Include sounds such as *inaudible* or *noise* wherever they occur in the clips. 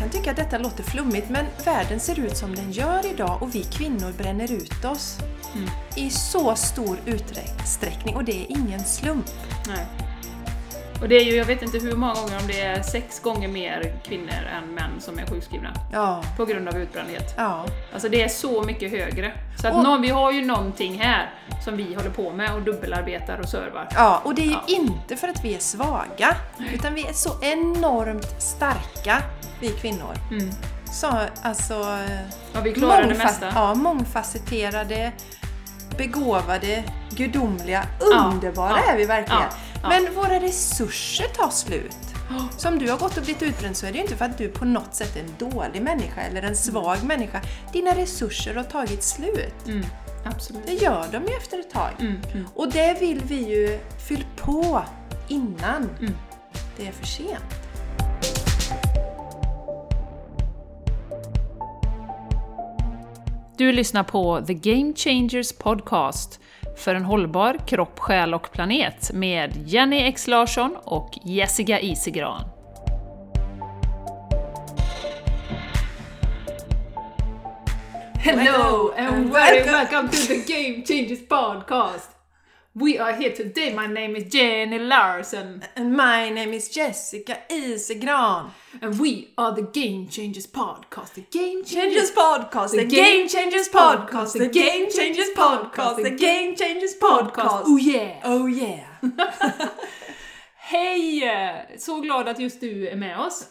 kan tycka att detta låter flummigt men världen ser ut som den gör idag och vi kvinnor bränner ut oss. I så stor utsträckning och det är ingen slump. Nej. Och det är ju, jag vet inte hur många gånger, om det är sex gånger mer kvinnor än män som är sjukskrivna. Ja. På grund av utbrändhet. Ja. Alltså det är så mycket högre. Så att Och- nå- vi har ju någonting här som vi håller på med och dubbelarbetar och servar. Ja, och det är ju Ja. inte för att vi är svaga, utan vi är så enormt starka, vi kvinnor. Mm. Så, alltså... Ja, vi klarar det mesta. Ja, mångfacetterade, begåvade, gudomliga, underbara ja, är vi verkligen. Ja. Men våra resurser tar slut. *gasps* Som du har gått och blivit utbränd så är det ju inte för att du på något sätt är en dålig människa eller en svag människa. Dina resurser har tagit slut. Mm. Absolut. Det gör de ju efter ett tag. Mm. Mm. Och det vill vi ju fylla på innan Mm. det är för sent. Du lyssnar på The Game Changers Podcast för en hållbar kropp, själ och planet med Jenny X Larsson och Jessica Isigran. Hello and very welcome to the Game Changers Podcast! We are here today, my name is Jenny Larsson And my name is Jessica Isegran. and we are the Game Changers Podcast. The Game Changers Podcast, the Game Changers Podcast, the Game Changers Podcast, the Game Changers Podcast. Oh yeah! Oh yeah! *laughs* Hej! Så glad att just du är med oss.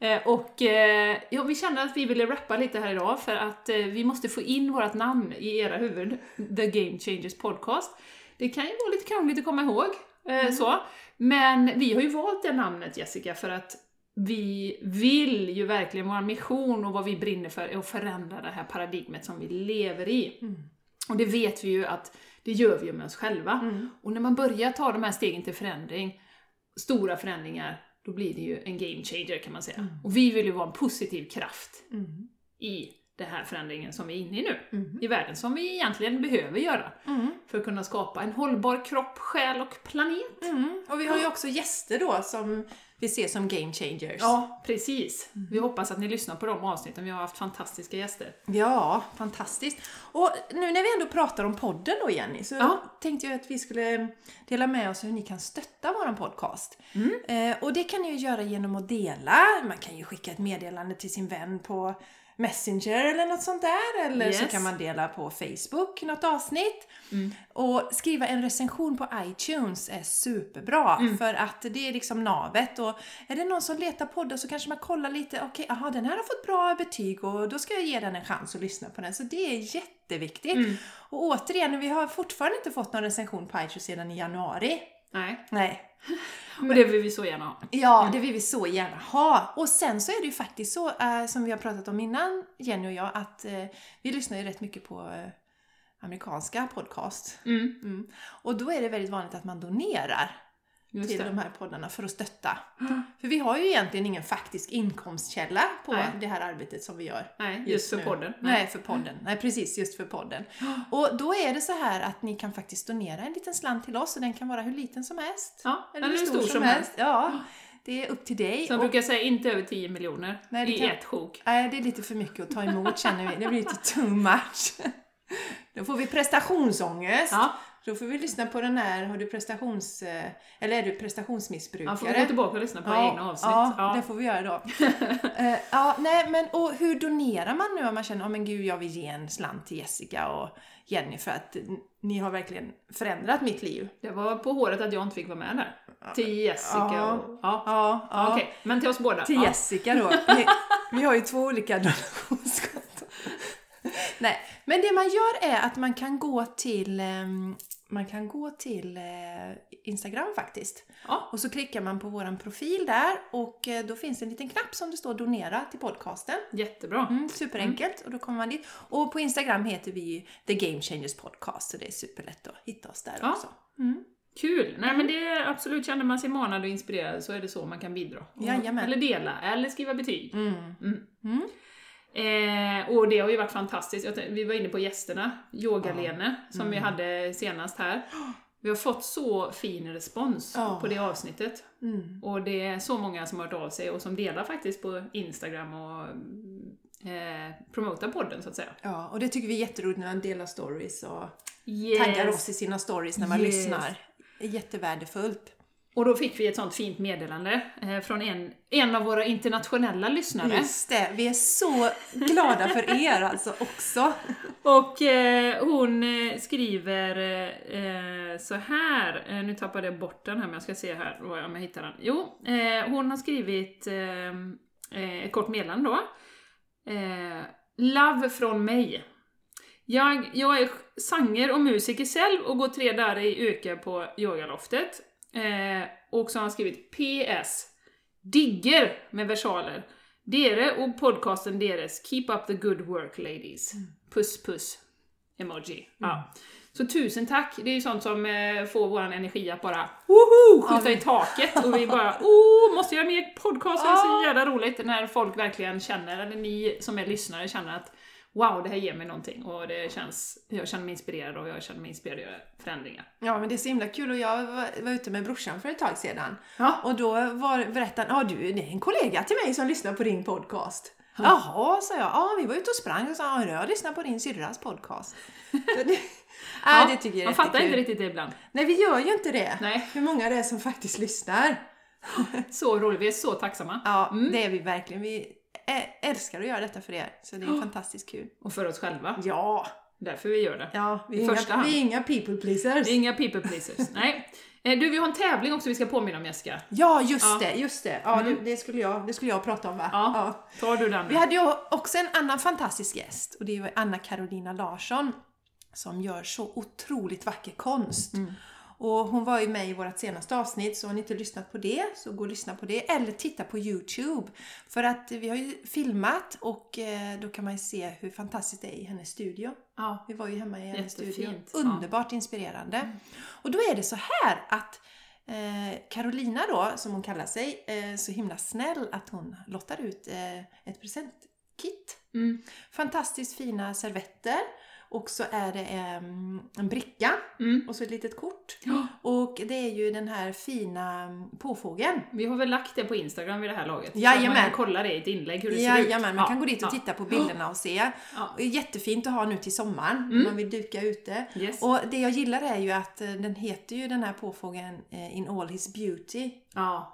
Eh, Och eh, ja, vi kände att vi ville rappa lite här idag för att eh, vi måste få in vårt namn i era huvud, The Game Changers Podcast. Det kan ju vara lite krångligt att komma ihåg, eh, så. Men vi har ju valt det namnet Jessica för att vi vill ju verkligen, vår mission och vad vi brinner för är att förändra det här paradigmet som vi lever i. Och det vet vi ju att det gör vi ju med oss själva. Och när man börjar ta de här stegen till förändring, stora förändringar, då blir det ju en game changer kan man säga. Och vi vill ju vara en positiv kraft i den här förändringen som vi är inne i nu. I världen, som vi egentligen behöver göra. För att kunna skapa en hållbar kropp, själ och planet. Mm. Och vi har ju också gäster då som vi ser som game changers. Ja, precis. Vi hoppas att ni lyssnar på de avsnitten. Vi har haft fantastiska gäster. Ja, fantastiskt. Och nu när vi ändå pratar om podden då Jenny, så Ja. tänkte jag att vi skulle dela med oss hur ni kan stötta våran podcast. Eh, och det kan ni ju göra genom att dela. Man kan ju skicka ett meddelande till sin vän på Messenger eller något sånt där. Eller så Yes. kan man dela på Facebook något avsnitt. Och skriva en recension på iTunes är superbra för att det är liksom navet. Och är det någon som letar poddar så kanske man kollar lite, okej, aha den här har fått bra betyg och då ska jag ge den en chans att lyssna på den. Så det är jätteviktigt. Och återigen, vi har fortfarande inte fått någon recension på iTunes sedan i januari. Nej, Nej. *laughs* och det vill vi så gärna ha. Ja, det vill vi så gärna ha. Och sen så är det ju faktiskt så, eh, som vi har pratat om innan, Jenny och jag, att eh, vi lyssnar ju rätt mycket på eh, amerikanska podcast. Mm, Mm. Och då är det väldigt vanligt att man donerar just till det. de här poddarna för att stötta. För vi har ju egentligen ingen faktisk inkomstkälla på Nej. det här arbetet som vi gör. Nej, just för nu. podden. Nej. för podden. Nej, precis, just för podden. Och då är det så här att ni kan faktiskt donera en liten slant till oss och den kan vara hur liten som helst. Ja, eller hur stor som helst. Ja, det är upp till dig. Och- brukar säga inte över 10 miljoner Nej, det i kan- ett sjok. Nej, det är lite för mycket att ta emot känner vi. Det blir lite too much. *laughs* Då får vi prestationsångest. Ja, Då får vi lyssna på den här, har du prestations... eh, Eller är du prestationsmissbrukare? man får gå tillbaka och lyssna på egna avsnitt. Ja, Ja. det får vi göra då. *laughs* Eh, ja, nej, men och hur donerar man nu om man känner, oh, men gud, jag vill ge en slant till Jessica och Jenny för att ni har verkligen förändrat mitt liv. Det var på håret att jag inte fick vara med där. Till Jessica Ja. och... Ja, Ja, ja. okej. Men till oss båda. Till ja. Jessica då. *laughs* Vi, vi har ju två olika donationskonton. *laughs* Nej, men det man gör är att man kan gå till ehm, man kan gå till eh, Instagram faktiskt. Ja. Och så klickar man på våran profil där och eh, då finns det en liten knapp som det står donera till podcasten. Jättebra. Mm, superenkelt och då kommer man dit. Och på Instagram heter vi ju The Game Changers Podcast så det är superlätt att hitta oss där Ja. också. Mm. Kul! Nej men det är absolut, känner man sig manad och inspirerad så är det så man kan bidra. Jajamän. Eller dela, eller skriva betyg. Mm. Mm. Mm. Eh, och det har ju varit fantastiskt. Tänkte- Vi var inne på gästerna, Yoga-Lene, som vi hade senast här. Vi har fått så fin respons Ja. på det avsnittet. Mm. Och det är så många som har hört av sig och som delar faktiskt på Instagram och eh, promotar podden så att säga. Ja, och det tycker vi är jätteroligt när man delar stories och Yes. taggar oss i sina stories när man Yes. lyssnar. Jättevärdefullt. Och då fick vi ett sånt fint meddelande eh, från en, en av våra internationella lyssnare. Just det, vi är så glada för er alltså också. *laughs* Och eh, hon eh, skriver eh, så här, eh, nu tappade jag bort den här men jag ska se här vad- om jag hittar den. Jo, eh, hon har skrivit ett kort meddelande då. Love från mig. Jag, jag är sanger och musiker själv och går tre dagar i öka på yogaloftet. Eh, och så har han skrivit PS. Digger med versaler. Dere och podcasten deres. Keep up the good work ladies. Puss puss. Emoji. Ja. Så tusen tack! Det är ju sånt som eh, får våran energi att bara woho, skjuta i taket och vi bara *laughs* oh, måste göra mer podcast, det är så jävla roligt när folk verkligen känner, eller ni som är lyssnare känner att wow, det här ger mig någonting och det känns, jag känner mig inspirerad och jag känner mig inspirerad att göra förändringar. Ja men det är så himla kul och jag var, var ute med brorsan för ett tag sedan. Ja. Och då var, berättade han, ja du det är en kollega till mig som lyssnar på din podcast. Jaha, sa jag. Ja, vi var ute och sprang och sa, ja, jag lyssnar på din syrras podcast. *laughs* Det, *laughs* ja, det tycker jag är Man fattar inte riktigt det ibland. Nej, vi gör ju inte det. Nej. Hur många det är som faktiskt lyssnar. *laughs* Så roligt, vi är så tacksamma. Ja, det är vi verkligen. Vi älskar att göra detta för er, så det är fantastiskt kul. Och för oss själva. Ja, Därför vi gör det. ja vi, är inga, vi är inga people pleasers. Det är inga people pleasers. *laughs* Nej. Eh, Du, vi har en tävling också vi ska påminna om Jessica. Ja, just Ja. det, just det. Ja, det, det, skulle jag, det skulle jag prata om va? Ja. Tar du den Vi nu? hade ju också en annan fantastisk gäst och det var Anna Carolina Larsson som gör så otroligt vacker konst. Och hon var ju med i vårt senaste avsnitt så har ni inte lyssnat på det så gå och lyssna på det eller titta på Youtube. För att vi har ju filmat och eh, då kan man ju se hur fantastiskt det är i hennes studio. Ja. Vi var ju hemma i hennes studio. Jättefint, ja. Underbart inspirerande. Och då är det så här att eh, Carolina då, som hon kallar sig, eh, så himla snäll att hon lottar ut eh, ett presentkit. Mm. Fantastiskt fina servetter och så är det em, en bricka Mm. och så ett litet kort. Ja. Och det är ju den här fina mm, påfågeln. Vi har väl lagt det på Instagram vid det här laget? Så Jajamän. man kan kolla det i ett inlägg hur det ser ut. Jajamän, man Ja, kan gå dit och titta på *gasps* bilderna och se. Ja. Mm. Jättefint att ha nu till sommaren om man vill duka ute. Yes. Och det jag gillar är ju att eh, den heter ju den här påfågeln eh, In All His Beauty. Ja.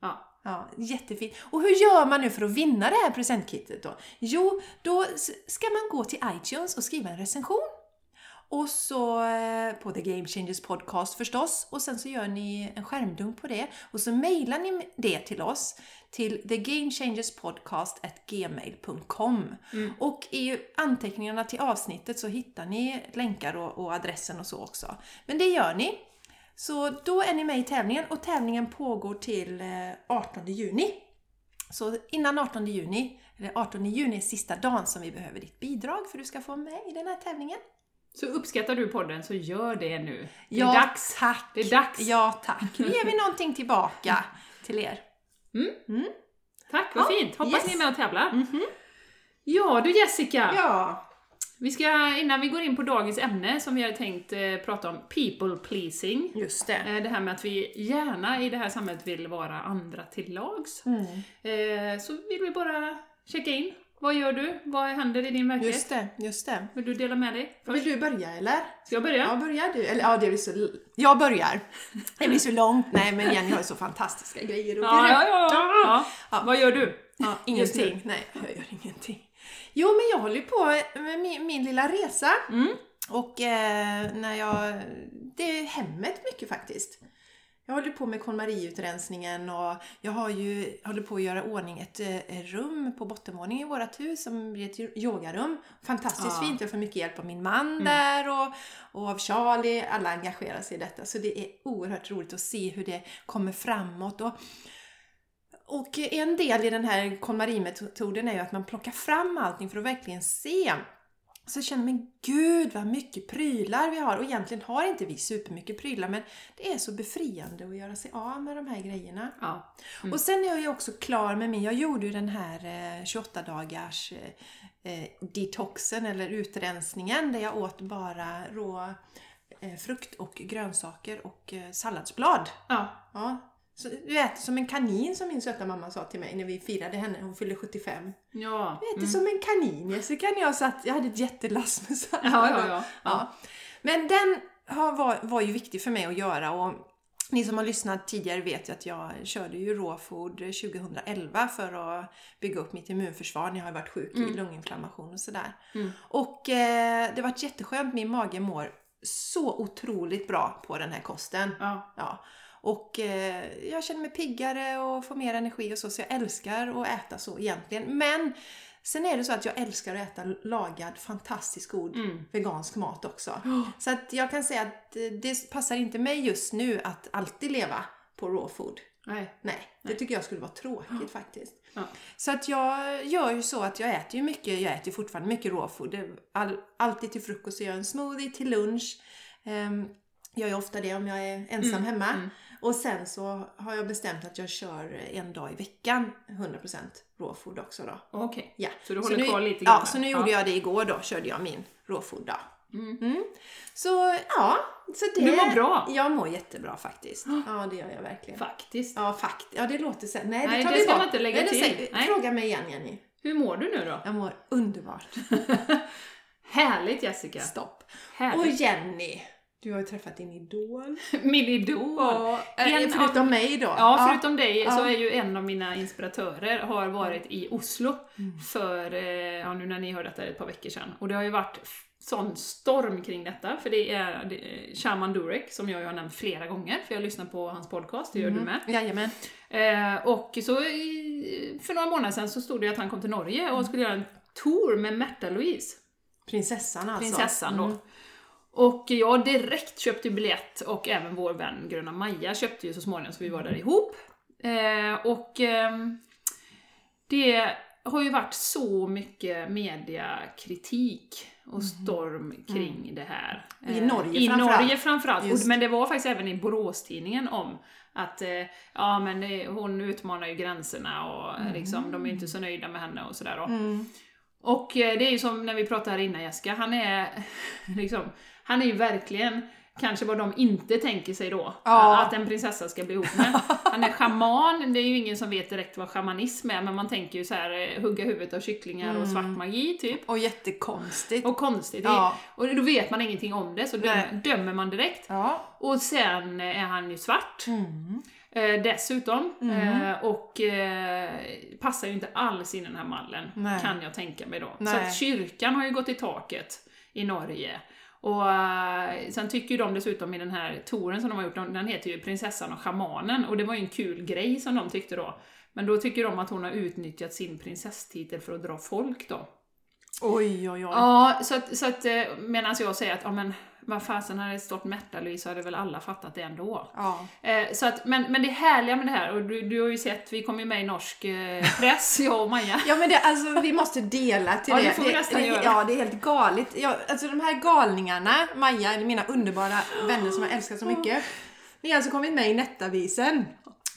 Ja. Ja, jättefint. Och hur gör man nu för att vinna det här presentkittet då? Jo, då ska man gå till iTunes och skriva en recension. Och så eh, på The Game Changers Podcast förstås. Och sen så gör ni en skärmdump på det. Och så mejlar ni det till oss till thegamechangerspodcast.gmail.com Och i anteckningarna till avsnittet så hittar ni länkar och, och adressen och så också. Men det gör ni. Så då är ni med i tävlingen och tävlingen pågår till eh, 18 juni. Så innan 18 juni, eller 18 juni är sista dagen som vi behöver ditt bidrag för att du ska få med i den här tävlingen. Så uppskattar du podden så gör det nu. Det är ja, dags. tack! Det är dags. Ja, tack! Nu ger vi någonting tillbaka *laughs* till er. Tack, vad Ja, fint. Hoppas yes. ni är med och tävlar. Ja du Jessica, Ja, vi ska, innan vi går in på dagens ämne som vi hade tänkt eh, prata om, people pleasing. just det. Eh, Det här med att vi gärna i det här samhället vill vara andra till lags. Mm. Eh, Så vill vi bara checka in. Vad gör du? Vad händer i din verklighet? Just det, just det. Vill du dela med dig? Vill du börja eller? Ska jag börja? Ja, börjar du? Eller ja, det blir så... Jag börjar. Det blir så långt. Nej, men Jenny har ju så fantastiska grejer att Ja, ja, berätta. ja, ja. Vad gör du? Ja, ingenting. Nej, jag gör ingenting. Jo, men jag håller ju på med min, min lilla resa. Mm. Och eh, när jag... Det är hemmet mycket faktiskt. Jag håller på med KonMari-utrensningen och jag har ju, håller på att göra ordning ett eh, rum på bottenvåningen i vårt hus som blir ett yogarum. Fantastiskt Ja. fint, jag får mycket hjälp av min man där och, och av Charlie. Alla engagerar sig i detta så det är oerhört roligt att se hur det kommer framåt. Och, och en del i den här KonMari-metoden är ju att man plockar fram allting för att verkligen se. Så jag känner, men gud vad mycket prylar vi har! Och egentligen har inte vi supermycket prylar men det är så befriande att göra sig av med de här grejerna. Ja. Och sen är jag ju också klar med min, jag gjorde ju den här eh, 28 dagars eh, eh, detoxen eller utrensningen där jag åt bara rå eh, frukt och grönsaker och eh, salladsblad. Ja. Ja. Så du äter som en kanin som min söta mamma sa till mig när vi firade henne, hon fyllde 75. Ja. Du äter som en kanin Jessica, när jag satt, jag hade ett jättelass med sallad. Ja, ja, ja. Ja. Men den har, var, var ju viktig för mig att göra och ni som har lyssnat tidigare vet ju att jag körde ju råfood 2011 för att bygga upp mitt immunförsvar när jag har varit sjuk i lunginflammation och sådär. Mm. Och eh, det varit jätteskönt, min mage mår så otroligt bra på den här kosten. Ja. Ja. Och eh, jag känner mig piggare och får mer energi och så, så jag älskar att äta så egentligen. Men sen är det så att jag älskar att äta lagad, fantastiskt god Mm. vegansk mat också. *gasps* Så att jag kan säga att eh, det passar inte mig just nu att alltid leva på raw food. Nej. Nej, det tycker jag skulle vara tråkigt *gasps* faktiskt. Ja. Så att jag gör ju så att jag äter ju mycket, jag äter ju fortfarande mycket raw food. Det- All, alltid till frukost så gör jag en smoothie, till lunch. Um, jag gör ofta det om jag är ensam Mm, hemma. mm. Och sen så har jag bestämt att jag kör en dag i veckan 100% raw food också då. Okej. Ja. Så du Så håller nu- kvar lite grann Ja, så nu gjorde jag det igår då, körde jag min raw food dag. Mm. Mm. Så ja, så det... Du mår bra. Jag mår jättebra faktiskt. Ja, det gör jag verkligen. Faktiskt. Ja, faktiskt. Ja, det låter så. Nej, det Nej, tar det vi ska bort. man inte lägga Nej, till. Nej. Fråga mig igen, Jenny. Hur mår du nu då? Jag mår underbart. *laughs* Härligt Jessica. Stopp. Och Härligt. Jenny, du har ju träffat din idol. *laughs* Min idol. Ja, En förutom av- mig då. Ja, förutom dig så Ja. är ju en av mina inspiratörer har varit i Oslo Mm. för, eh, ja nu när ni hör detta, ett par veckor sedan. Och det har ju varit sån storm kring detta, för det är det Shaman Durek som jag ju har nämnt flera gånger, för jag lyssnar på hans podcast, det gör du med. Jajamän. Eh, och så för några månader sedan så stod det att han kom till Norge och skulle göra en tour med Märta Louise, Prinsessan alltså. prinsessan då. Mm. Och jag direkt köpte biljett och även vår vän Gröna Maja köpte ju så småningom så vi var där ihop. Eh, och ehm, det har ju varit så mycket mediakritik och storm kring det här. I Eh, Norge I framförallt. Norge framförallt. Just. Men det var faktiskt även i Boråstidningen om att eh, ja, men hon utmanar ju gränserna och eh, liksom, de är inte så nöjda med henne och sådär. Mm. Och eh, det är ju som när vi pratade här innan Jessica, han är *laughs* liksom, han är ju verkligen kanske vad de inte tänker sig då, Ja. att en prinsessa ska bli ihop med. Han är schaman, det är ju ingen som vet direkt vad schamanism är, men man tänker ju så här eh, hugga huvudet av kycklingar och svart magi typ. Och jättekonstigt. Och konstigt. Ja. Och då vet man ingenting om det, så dömer, dömer man direkt. Ja. Och sen är han ju svart. Mm. Eh, dessutom. Mm. Eh, och eh, passar ju inte alls in i den här mallen, Nej. kan jag tänka mig då. Så Nej. att kyrkan har ju gått i taket i Norge. Och eh, sen tycker ju de dessutom i den här touren som de har gjort, den heter ju Prinsessan och Schamanen, och det var ju en kul grej som de tyckte då. Men då tycker de att hon har utnyttjat sin prinsesstitel för att dra folk då. Oj, oj, oj. Ja, så att, så att eh, medan jag säger att, ja men vad fasen hade det stått Märta Louise så hade väl alla fattat det ändå. Ja. Eh, så att, men, men det härliga med det här, och du, du har ju sett, vi kom ju med i norsk eh, press, *laughs* jag och Maja. Ja men det, alltså vi måste dela till Ja, det. det får vi nästan det, göra. Ja, det är helt galet. Ja, alltså de här galningarna, Maja, eller mina underbara vänner som jag älskar så mycket. Ni har alltså kommit med i Nettavisen.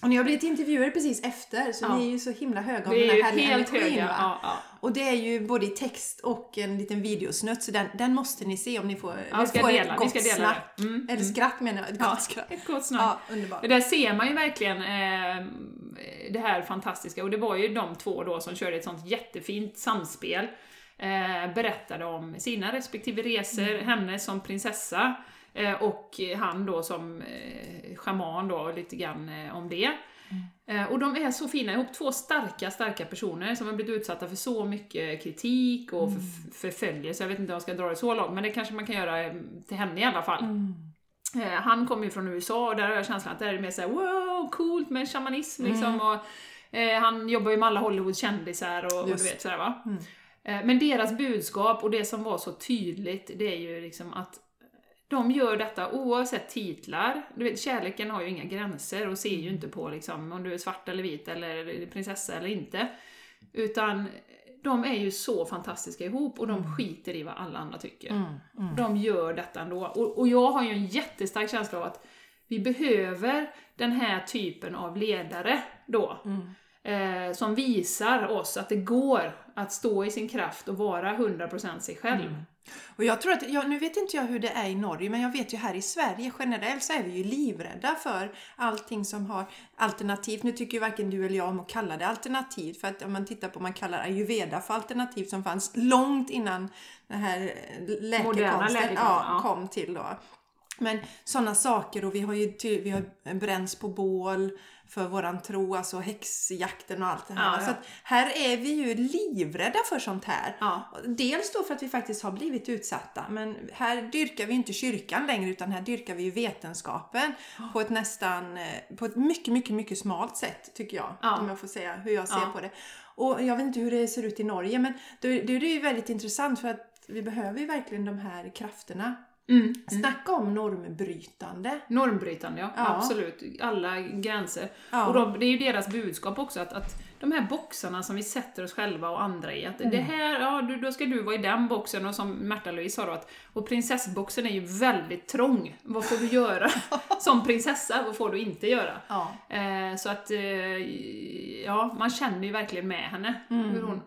Och ni har blivit intervjuade precis efter, så Ja. ni är ju så himla höga om Vi den är här härliga energin? Ja, ja. Och det är ju både i text och en liten videosnutt, så den, den måste ni se om ni får, Ja, vill ska få dela, ett vi gott ska dela snack. det. Mm, Eller mm. skratt menar jag, ett gott skratt. ett gott snack. Ja, underbart. Där ser man ju verkligen eh, det här fantastiska, och det var ju de två då som körde ett sånt jättefint samspel. Eh, berättade om sina respektive resor, Mm. henne som prinsessa och han då som eh, shaman då, lite grann eh, om det. Mm. Eh, och de är så fina ihop, två starka, starka personer som har blivit utsatta för så mycket kritik och Mm. förf- förföljelse. Jag vet inte om jag ska dra det så långt, men det kanske man kan göra eh, till henne i alla fall. Mm. Eh, han kommer ju från USA och där har jag känslan att det är mer såhär wow, coolt med shamanism liksom. Och, eh, han jobbar ju med alla Hollywood-kändisar och, och du vet sådär va. Mm. Eh, men deras budskap och det som var så tydligt, det är ju liksom att de gör detta oavsett titlar. Du vet, kärleken har ju inga gränser och ser ju inte på liksom, om du är svart eller vit eller prinsessa eller inte. Utan de är ju så fantastiska ihop och de skiter i vad alla andra tycker. Mm. Mm. De gör detta ändå. Och, och jag har ju en jättestark känsla av att vi behöver den här typen av ledare då. Mm. eh, som visar oss att det går att stå i sin kraft och vara 100% sig själv. Och jag tror att, ja, nu vet inte jag hur det är i Norge, men jag vet ju här i Sverige generellt så är vi ju livrädda för allting som har alternativ. Nu tycker ju varken du eller jag om att kalla det alternativ, för att om man tittar på, man kallar ayurveda för alternativ som fanns långt innan den här läkekonsten läkekonsten, ja, kom till då. Men sådana saker och vi har ju vi har bränns på bål för våran tro, alltså häxjakten och allt det här. Ja, ja. Så här är vi ju livrädda för sånt här. Ja. Dels då för att vi faktiskt har blivit utsatta, men här dyrkar vi inte kyrkan längre utan här dyrkar vi ju vetenskapen på ett nästan, eh, på ett mycket, mycket, mycket smalt sätt tycker jag. Ja. Om jag får säga hur jag ser på det. Och jag vet inte hur det ser ut i Norge, men då, då är det ju väldigt intressant för att vi behöver ju verkligen de här krafterna. Mm. Snacka om normbrytande. Normbrytande, ja. Ja. Absolut. Alla gränser. Ja. Och då, det är ju deras budskap också, att, att de här boxarna som vi sätter oss själva och andra i, att det Mm. här, ja du, då ska du vara i den boxen, och som Märta-Louise sa då, att och prinsessboxen är ju väldigt trång. Vad får du göra *laughs* som prinsessa? Vad får du inte göra? Ja. Eh, så att, eh, ja, man känner ju verkligen med henne. Mm. Hur hon,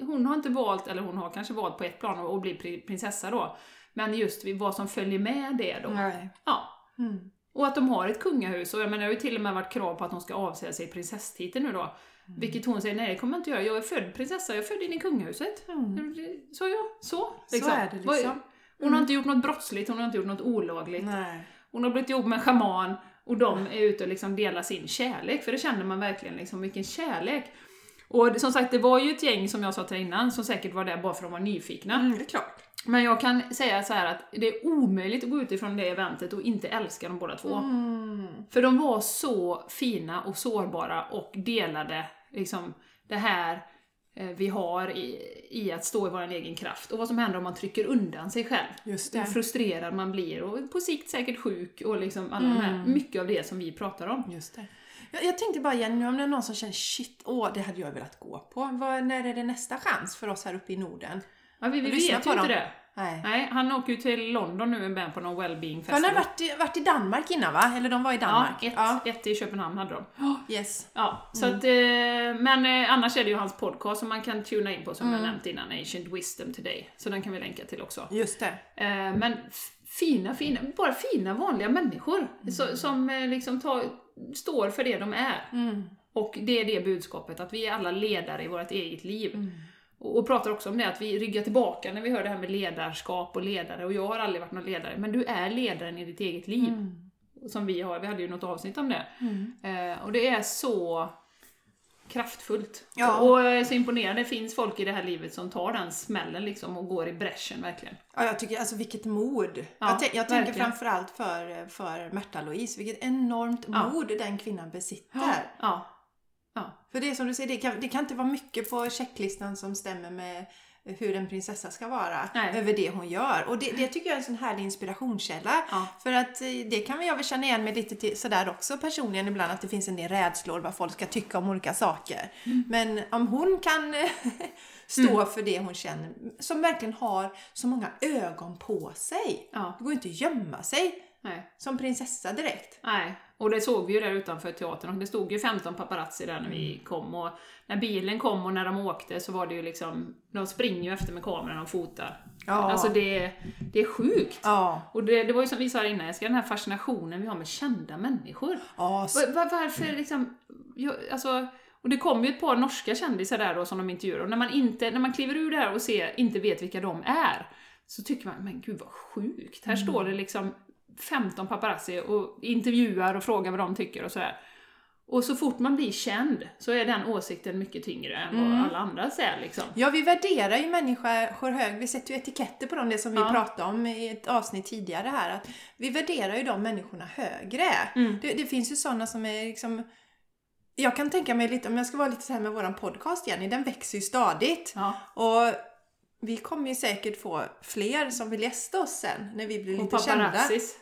hon har inte valt, eller hon har kanske valt på ett plan att bli pri- prinsessa då, men just vad som följer med det då. Nej. Ja. Mm. Och att de har ett kungahus, och jag menar, det har ju till och med varit krav på att hon ska avsäga sig prinsesstiteln nu då. Mm. Vilket hon säger, nej det kommer jag inte göra, jag är född prinsessa, jag är född in i kungahuset. Mm. Så ja, så. Så är det liksom. Hon har inte gjort något brottsligt, hon har inte gjort något olagligt. Nej. Hon har blivit ihop med en schaman och de är ute och liksom delar sin kärlek, för det känner man verkligen liksom, vilken kärlek. Och som sagt, det var ju ett gäng som jag sa till innan som säkert var där bara för att de var nyfikna. Mm, det är klart. Men jag kan säga så här att det är omöjligt att gå ut ifrån det eventet och inte älska dem båda två. Mm. För de var så fina och sårbara och delade liksom det här eh, vi har i, i att stå i vår egen kraft och vad som händer om man trycker undan sig själv. Just Hur det. frustrerad man blir och på sikt säkert sjuk och liksom alla de här, mycket av det som vi pratar om. Just det. Jag, jag tänkte bara igen, nu om det är någon som känner shit, åh, det hade jag velat gå på. Vad, när är det nästa chans för oss här uppe i Norden? Ja, vi vi vet ju inte det. Nej. Nej, han åker ju till London nu med på någon wellbeing För han festival. har varit, i- varit i Danmark innan va? Eller de var i Ja, Danmark? ett, ett i Köpenhamn hade de. Yes. Ja, så Mm. att, eh, men eh, annars är det ju hans podcast som man kan tuna in på som Mm. jag nämnt innan, Ancient Wisdom Today. Så den kan vi länka till också. Just det. Eh, men fina, fina, bara fina vanliga människor så, som liksom tar, står för det de är. Mm. Och det är det budskapet, att vi är alla ledare i vårt eget liv. Och, och pratar också om det, att vi ryggar tillbaka när vi hör det här med ledarskap och ledare. Och jag har aldrig varit någon ledare, men du är ledaren i ditt eget liv. Mm. Som vi har, vi hade ju något avsnitt om det. Mm. Eh, och det är så kraftfullt. Ja. Och är så imponerad, det finns folk i det här livet som tar den smällen liksom och går i bräschen verkligen. Ja, jag tycker alltså vilket mod. Ja, jag, jag tänker framförallt för, för Märta-Louise, vilket enormt Ja. mod den kvinnan besitter. Ja. För det är som du säger, det kan, det kan inte vara mycket på checklistan som stämmer med hur en prinsessa ska vara Nej. över det hon gör. Och det, det tycker jag är en sån härlig inspirationskälla. Ja. För att eh, det kan jag väl känna igen mig lite till, sådär också personligen ibland, att det finns en del rädslor vad folk ska tycka om olika saker. Mm. Men om hon kan *laughs* stå för det hon känner, som verkligen har så många ögon på sig. Ja. Det går inte att gömma sig Nej. som prinsessa direkt. Nej, och det såg vi ju där utanför teatern och det stod ju 15 paparazzi där när vi Mm. kom och när bilen kom och när de åkte så var det ju liksom, de springer ju efter med kameran och fotar. Ja. Alltså det, det är sjukt. Ja. Och det, det var ju som vi sa innan, Jessica, den här fascinationen vi har med kända människor. Ja, så, Va- va- varför liksom, jag, alltså, och det kom ju ett par norska kändisar där då som de intervjuade och när man, inte, när man kliver ur det här och ser, inte vet vilka de är, så tycker man, men gud vad sjukt. Här står det liksom 15 paparazzi och intervjuar och frågar vad de tycker och sådär. Och så fort man blir känd så är den åsikten mycket tyngre än vad alla andra säger liksom. Ja, vi värderar ju människor hög. Vi sätter ju etiketter på dem, det som vi Ja. pratade om i ett avsnitt tidigare här. Att vi värderar ju de människorna högre. Mm. Det, det finns ju sådana som är liksom... Jag kan tänka mig lite, om jag ska vara lite så här med våran podcast Jenny, den växer ju stadigt. Ja. Och vi kommer ju säkert få fler som vill gästa oss sen, när vi blir Och lite kända.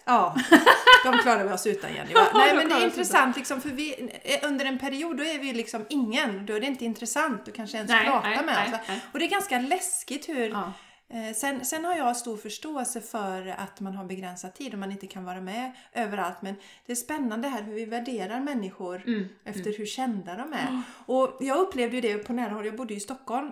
Ja, *laughs* de klarar vi oss utan Jenny. Va? *laughs* Nej men det är intressant liksom, för vi, under en period då är vi ju liksom ingen. Då är det inte intressant att kanske ens Nej, prata nej, med nej, oss. Och det är ganska läskigt hur Ja. Eh, Sen, sen har jag stor förståelse för att man har begränsad tid och man inte kan vara med överallt. Men det är spännande här hur vi värderar människor Mm. efter hur kända de är. Och jag upplevde ju det på nära håll. Jag bodde ju i Stockholm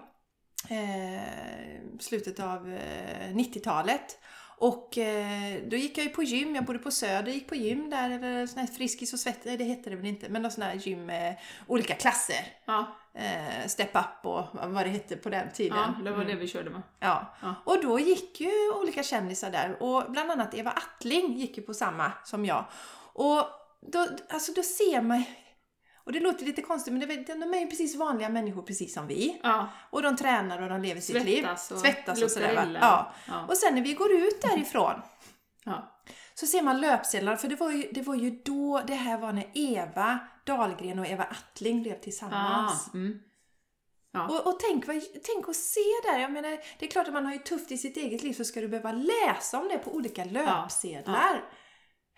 eh, slutet av eh, 90-talet. Och eh, då gick jag ju på gym, jag bodde på Söder, gick på gym där, eller sån här Friskis och Svett, nej, det hette det väl inte, men någon sån här gym med olika klasser. Ja, Eh, step up och vad det hette på den tiden. ja, det var det vi körde med. Ja. Ja. Och då gick ju olika kändisar där och bland annat Eva Attling gick ju på samma som jag. Och då, alltså då ser man och det låter lite konstigt men det, de är ju precis vanliga människor precis som vi. Ja, Och de tränar och de lever sitt liv. Svettas och Svettas och sådär va? Ja. Ja. Och sen när vi går ut därifrån *laughs* ja. så ser man löpsedlar, för det var, ju, det var ju då det här var när Eva Dahlgren och Eva Attling blev Ah, tillsammans. mm. Ja. Och, och tänk, vad, tänk att se där, jag menar, det är klart att man har ju tufft i sitt eget liv så ska du behöva läsa om det på olika löpsedlar.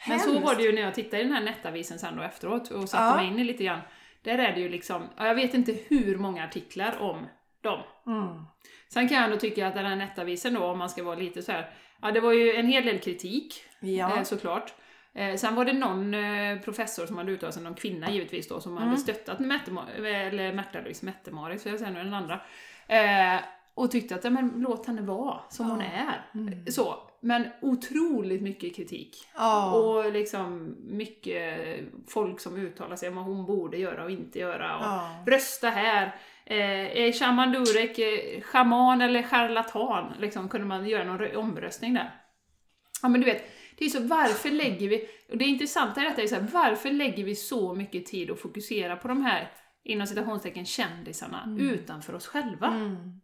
Men så var det ju när jag tittade i den här nettavisen sen då efteråt och satte Ja. mig in i lite grann. Där är det ju liksom, ja, jag vet inte hur många artiklar om dem. Mm. Sen kan jag ändå tycka att den här nettavisen då, om man ska vara lite så här, ja det var ju en hel del kritik Ja. eh, såklart. Eh, sen var det någon eh, professor som hade uttalat sig, någon kvinna givetvis då, som Mm. hade stöttat Märta-Louise Mette-Marit, så jag säger nu den andra. Eh, och tyckte att, ja, men låt henne vara som hon Ja. är. Mm. Så, men otroligt mycket kritik. Ja. Och liksom mycket folk som uttalar sig om vad hon borde göra och inte göra. Och Ja. Rösta här. Eh, är Shaman Durek eh, shaman eller charlatan? Liksom, kunde man göra någon rö- omröstning där. Ja men du vet, det är så varför lägger vi, och det intressanta i detta är så här, varför lägger vi så mycket tid och fokuserar på de här inom citationstecken kändisarna utanför oss själva? Mm.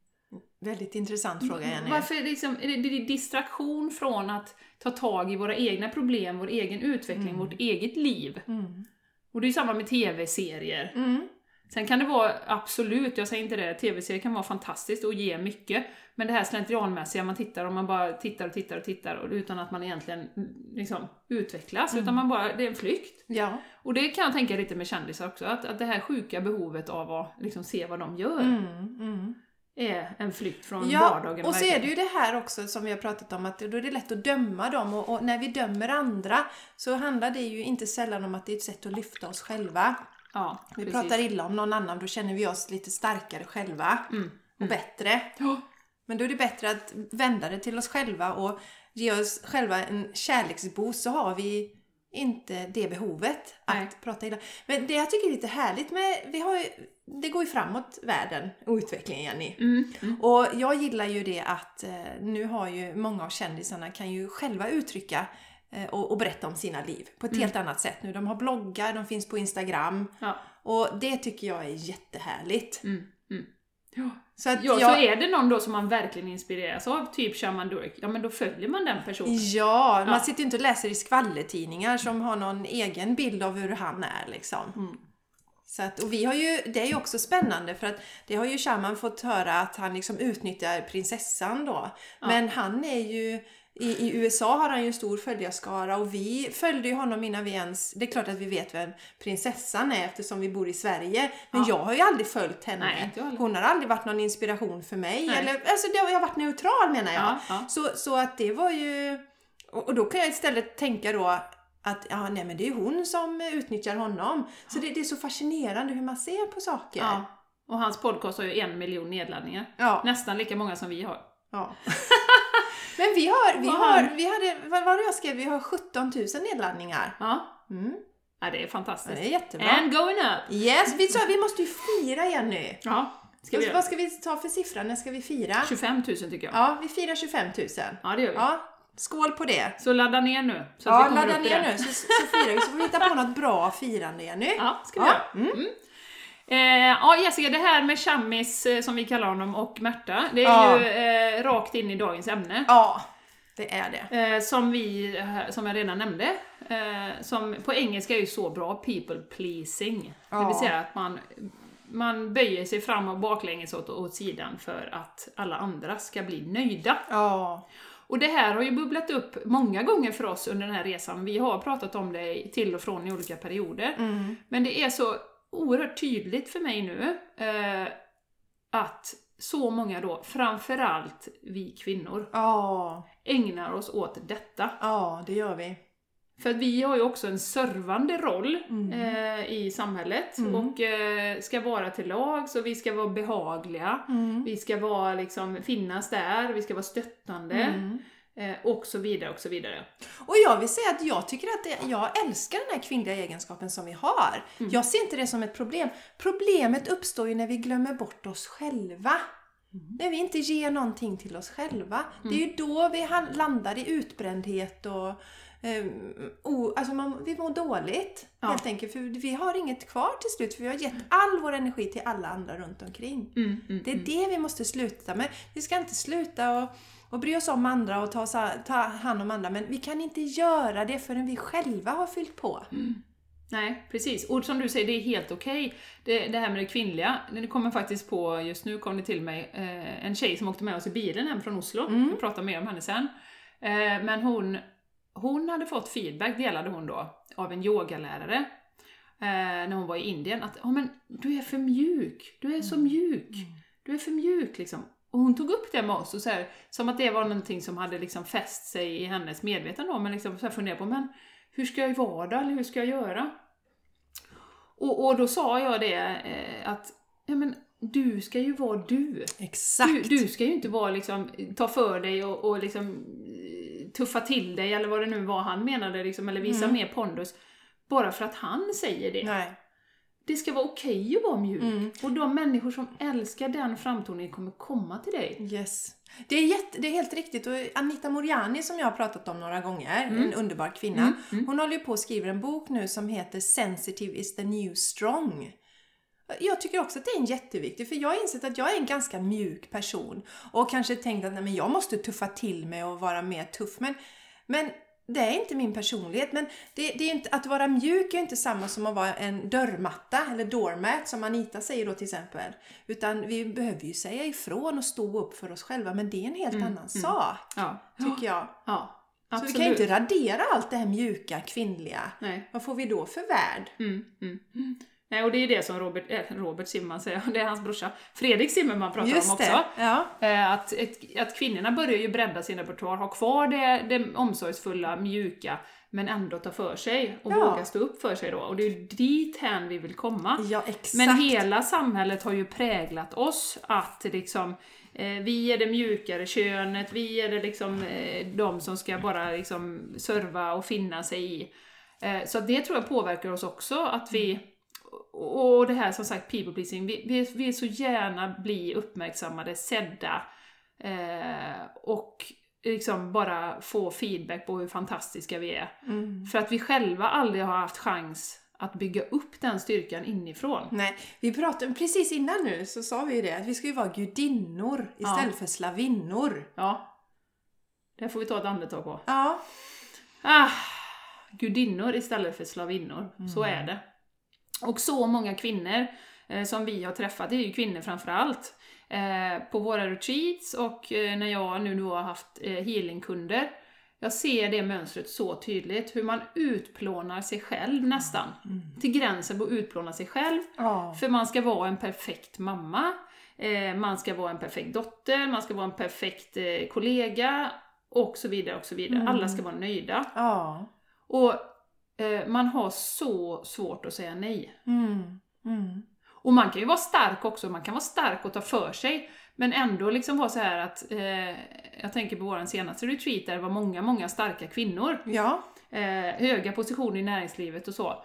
Väldigt intressant fråga Jenny. Varför liksom, är det, distraktion från att ta tag i våra egna problem, vår egen utveckling, vårt eget liv. Mm. Och det är ju samma med TV-serier. Mm. Sen kan det vara, absolut, jag säger inte det, TV-serier kan vara fantastiskt och ge mycket. Men det här slentrianmässiga, man tittar och man bara tittar och tittar och tittar och, utan att man egentligen mm, liksom, utvecklas, utan man bara, det är en flykt. Ja. Och det kan jag tänka lite med kändisar också, att, att det här sjuka behovet av att liksom, se vad de gör Mm. Mm. Är en flykt från Ja, vardagen. och så är det ju det här också som vi har pratat om att då är det lätt att döma dem och, och när vi dömer andra så handlar det ju inte sällan om att det är ett sätt att lyfta oss själva. Ja, Vi precis. pratar illa om någon annan, då känner vi oss lite starkare själva Mm. och bättre. Ja. Men då är det bättre att vända det till oss själva och ge oss själva en kärleksboost så har vi inte det behovet att Nej. prata illa. Men det jag tycker är lite härligt med, vi har ju, det går ju framåt världen och utvecklingen Jenny. Mm. Mm. Och jag gillar ju det att eh, nu har ju många av kändisarna kan ju själva uttrycka eh, och, och berätta om sina liv på ett helt annat sätt nu. De har bloggar, de finns på Instagram Ja. och det tycker jag är jättehärligt. Ja. Så att Ja, jag, så är det någon då som man verkligen inspireras av, typ Shaman Durek, ja men då följer man den personen. Ja, man Ja. sitter ju inte och läser i skvallertidningar som har någon egen bild av hur han är liksom. Mm. Så att, och vi har ju, det är ju också spännande för att det har ju Shaman fått höra att han liksom utnyttjar prinsessan då. Men han är ju, i, i USA har han ju en stor följarskara och vi följde ju honom innan vi ens, det är klart att vi vet vem prinsessan är eftersom vi bor i Sverige. Men Ja. jag har ju aldrig följt henne. Nej. Hon har aldrig varit någon inspiration för mig. Nej. Eller, alltså det har jag varit neutral menar jag. Ja, ja. Så, så att det var ju... Och, och då kan jag istället tänka då att ja, nej, men det är hon som utnyttjar honom. Så det, det är så fascinerande hur man ser på saker. Ja. Och hans podcast har ju en miljon nedladdningar. Ja. Nästan lika många som vi har. ja. *laughs* men vi har, vi har, vi hade, vad var det jag skrev? Vi har 17 000 nedladdningar. Ja, Mm. ja det är Ja, fantastiskt. det är jättebra. And going up! Yes, vi sa vi måste ju fira Jenny. Ja, ska vi Vad, ska vi ta för siffra? När ska vi fira? 25 000 tycker jag. Ja, vi firar 25 000. Ja, det gör vi. Ja, skål på det. Så ladda ner nu. Så Ja, ladda ner nu så, så firar vi. Så får vi hitta på något bra firande Jenny. Ja, ska vi Ja, göra. Mm. Eh, ja, Jessica, det här med Chammis, eh, som vi kallar honom, och Märta, det är Ja. ju eh, rakt in i dagens ämne. Ja, det är det. Eh, som vi, eh, som jag redan nämnde, eh, som på engelska är ju så bra, people pleasing. Det Ja. vill säga att man, man böjer sig fram och baklänges åt, åt sidan för att alla andra ska bli nöjda. Ja. Och det här har ju bubblat upp många gånger för oss under den här resan. Vi har pratat om det till och från i olika perioder. Mm. Men det är så oerhört tydligt för mig nu eh, att så många då, framförallt vi kvinnor, Ja, ägnar oss åt detta. ja det gör vi. För att vi har ju också en servande roll Mm. eh, i samhället Mm. och eh, ska vara till lag, så vi ska vara behagliga, Mm. vi ska vara, liksom, finnas där, vi ska vara stöttande Mm. Och så vidare och så vidare. Och jag vill säga att jag tycker att det, jag älskar den här kvinnliga egenskapen som vi har. Mm. Jag ser inte det som ett problem. Problemet uppstår ju när vi glömmer bort oss själva. Mm. När vi inte ger någonting till oss själva. Det är ju då vi landar i utbrändhet och eh, o, alltså man, vi mår dåligt Ja. helt enkelt. För vi har inget kvar till slut för vi har gett all vår energi till alla andra runt omkring. Mm, mm, Det är mm. det vi måste sluta med. Vi ska inte sluta och, och bry oss om andra och ta, ta hand om andra men vi kan inte göra det förrän vi själva har fyllt på. Nej, precis. Och som du säger, det är helt okej. Det, det här med det kvinnliga, det kommer faktiskt på, just nu kom det till mig, eh, en tjej som åkte med oss i bilen hem från Oslo. Mm. Vi pratar mer om henne sen. Eh, men hon, hon hade fått feedback, delade hon då, av en yogalärare. Eh, när hon var i Indien, att oh, men, du är för mjuk, du är så mjuk, du är för mjuk liksom. Och hon tog upp det med oss, och så här, som att det var någonting som hade liksom fäst sig i hennes medvetande då, men liksom så här funderade på, men hur ska jag vara då, eller hur ska jag göra? Och, och då sa jag det, eh, att ja, men, du ska ju vara du. Exakt! Du, du ska ju inte vara liksom, ta för dig och, och liksom eh, tuffa till dig, eller vad det nu var han menade, liksom, eller visa Mm. mer pondus. Bara för att han säger det. Nej. Det ska vara okej att vara mjuk. Mm. Och de människor som älskar den framtoningen kommer komma till dig. Yes. Det är, jätte, det är helt riktigt och Anita Moriani som jag har pratat om några gånger, en underbar kvinna. Mm, mm. Hon håller ju på och skriver en bok nu som heter Sensitive is the new strong. Jag tycker också att det är en jätteviktig, för jag har insett att jag är en ganska mjuk person och kanske tänkt att nej, men jag måste tuffa till mig och vara mer tuff. Men, men det är inte min personlighet. Men det, det är inte, att vara mjuk är inte samma som att vara en dörrmatta eller doormat som Anita säger då till exempel. Utan vi behöver ju säga ifrån och stå upp för oss själva men det är en helt annan sak, Ja, tycker jag. ja Så vi kan ju inte radera allt det här mjuka, kvinnliga. Nej. Vad får vi då för värld? Mm, mm. Nej, och det är det som Robert, äh, Robert Zimmerman säger, *laughs* det är hans brorsa, Fredrik Zimmerman pratar om Just också. det! Ja. Eh, Att, att kvinnorna börjar ju bredda sin repertoar, ha kvar det, det omsorgsfulla, mjuka, men ändå ta för sig och Ja. våga stå upp för sig då. Och det är ju dit hän vi vill komma. ja. Men hela samhället har ju präglat oss att liksom eh, vi är det mjukare könet, vi är det liksom eh, de som ska bara liksom serva och finna sig i. Eh, så det tror jag påverkar oss också, att vi och det här som sagt people pleasing, vi, vi vill så gärna bli uppmärksammade, sedda eh, och liksom bara få feedback på hur fantastiska vi är. Mm. För att vi själva aldrig har haft chans att bygga upp den styrkan inifrån. Nej, vi pratade precis innan nu så sa vi ju det att vi ska ju vara gudinnor istället för slavinnor. Ja. Det får vi ta ett andetag på. Ja, Ah, gudinnor istället för slavinnor. Så är det. Och så många kvinnor eh, som vi har träffat, det är ju kvinnor framför allt. Eh, på våra retreats och eh, när jag nu då har haft eh, healingkunder. Jag ser det mönstret så tydligt, hur man utplånar sig själv nästan. Till gränsen på att utplåna sig själv. ja. För man ska vara en perfekt mamma, eh, man ska vara en perfekt dotter, man ska vara en perfekt eh, kollega och så vidare och så vidare. Alla ska vara nöjda. ja. Och man har så svårt att säga nej. Mm. Mm. Och man kan ju vara stark också, man kan vara stark och ta för sig, men ändå liksom vara så här att, eh, jag tänker på vår senaste retreat där det var många, många starka kvinnor, Ja, eh, höga positioner i näringslivet och så, eh,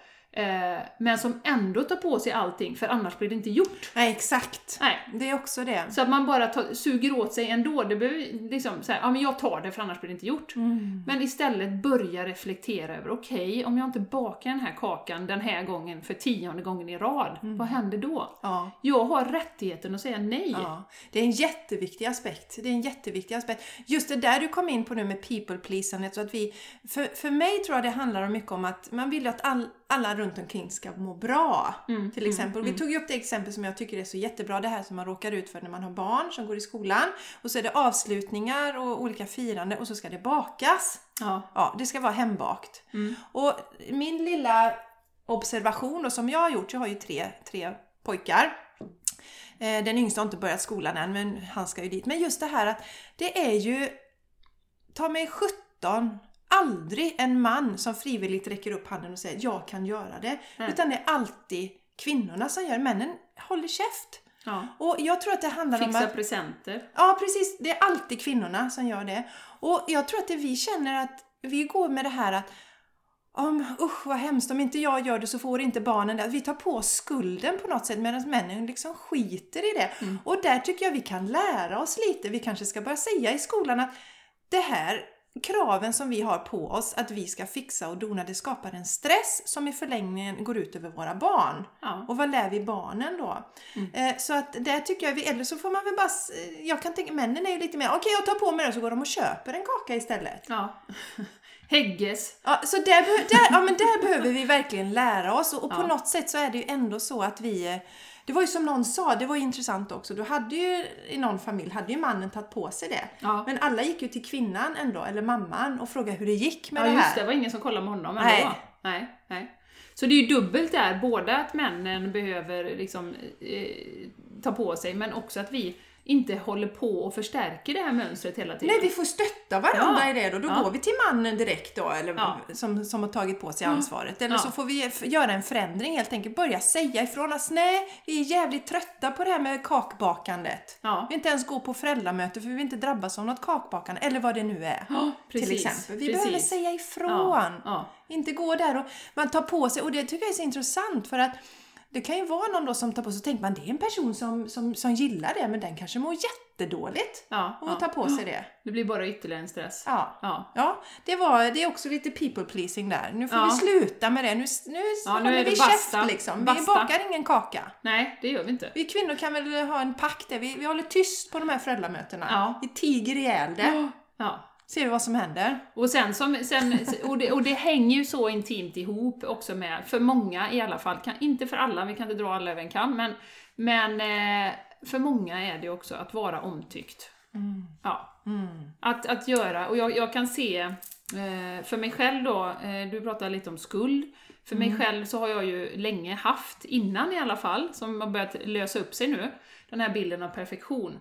men som ändå tar på sig allting, för annars blir det inte gjort. nej exakt. Nej, Det är också det. Så att man bara tar, suger åt sig ändå, det behöver liksom säga, ja men jag tar det för annars blir det inte gjort. Mm. Men istället börja reflektera över, okej, om jag inte bakar den här kakan den här gången för tionde gången i rad, vad händer då? Ja. Jag har rättigheten att säga nej. Ja, det är en jätteviktig aspekt. Det är en jätteviktig aspekt. Just det där du kom in på nu med people pleasandet, så att vi, för, för mig tror jag det handlar mycket om att man vill att all, alla runt omkring ska må bra. Mm, till exempel. Vi tog ju upp det exempel som jag tycker är så jättebra, det här som man råkar ut för när man har barn som går i skolan. Och så är det avslutningar och olika firande och så ska det bakas. Ja. Ja, det ska vara hembakt. Mm. Och min lilla observation och som jag har gjort, jag har ju tre, tre pojkar. Eh, Den yngsta har inte börjat skolan än, men han ska ju dit. Men just det här att det är ju, ta mig 17, aldrig en man som frivilligt räcker upp handen och säger jag kan göra det. Nej. Utan det är alltid kvinnorna som gör det. Männen håller käft. Ja. Och jag tror att det handlar om Fixa att presenter. Ja, precis. Det är alltid kvinnorna som gör det. Och jag tror att det vi känner att vi går med det här att om, usch vad hemskt, om inte jag gör det så får inte barnen det. Vi tar på oss skulden på något sätt medan männen liksom skiter i det. Mm. Och där tycker jag vi kan lära oss lite. Vi kanske ska börja säga i skolan att det här kraven som vi har på oss att vi ska fixa och dona, det skapar en stress som i förlängningen går ut över våra barn. Ja. Och vad lär vi barnen då? Eh, så att där tycker jag, eller så får man väl bara, eh, jag kan tänka, männen är ju lite mer, okej jag tar på mig det så går de och köper en kaka istället. ja. *laughs* Hägges. Ja, så där, där, ja, men där behöver vi verkligen lära oss och, och på Ja. något sätt så är det ju ändå så att vi eh, det var ju som någon sa, det var ju intressant också, du hade ju i någon familj hade ju mannen tagit på sig det. Ja. Men alla gick ju till kvinnan ändå, eller mamman, och frågade hur det gick med Ja det just här. det, det var ingen som kollade med honom ändå. Nej. Nej, nej. Så det är ju dubbelt där, både att männen behöver liksom, eh, ta på sig, men också att vi inte håller på och förstärker det här mönstret hela tiden. Nej, vi får stötta varandra Ja. i det då. Då Ja. går vi till mannen direkt då, eller Ja. som, som har tagit på sig ansvaret. Eller så får vi göra en förändring helt enkelt. Börja säga ifrån att nej, vi är jävligt trötta på det här med kakbakandet. Vi vill inte ens gå på föräldramöte för vi vill inte drabbas av något kakbakande, eller vad det nu är. Ja, till precis, exempel. Vi precis. behöver säga ifrån. Inte gå där och man tar på sig, och det tycker jag är så intressant för att det kan ju vara någon då som tar på sig och tänker man det är en person som, som, som gillar det men den kanske mår jättedåligt Ja, och ja. tar på sig det. Det blir bara ytterligare en stress. Ja. Ja. Ja, det, var, det är också lite people pleasing där. Nu får Ja. vi sluta med det. Nu, nu, Ja, nu håller är det vi basta. käft liksom. Vi Basta. bakar ingen kaka. Nej, det gör vi inte. Vi kvinnor kan väl ha en pakt där. Vi, vi håller tyst på de här föräldramötena. Vi tiger ihjäl det. Ja. Ser vi vad som händer. Och sen, som, sen och, det, och det hänger ju så intimt ihop också med, för många i alla fall, kan, inte för alla, vi kan inte dra alla över en kam, men, men eh, för många är det också att vara omtyckt. Ja. Att, att göra, och jag, jag kan se, eh, för mig själv då, eh, du pratade lite om skuld, för mig själv så har jag ju länge haft, innan i alla fall, som har börjat lösa upp sig nu, den här bilden av perfektion.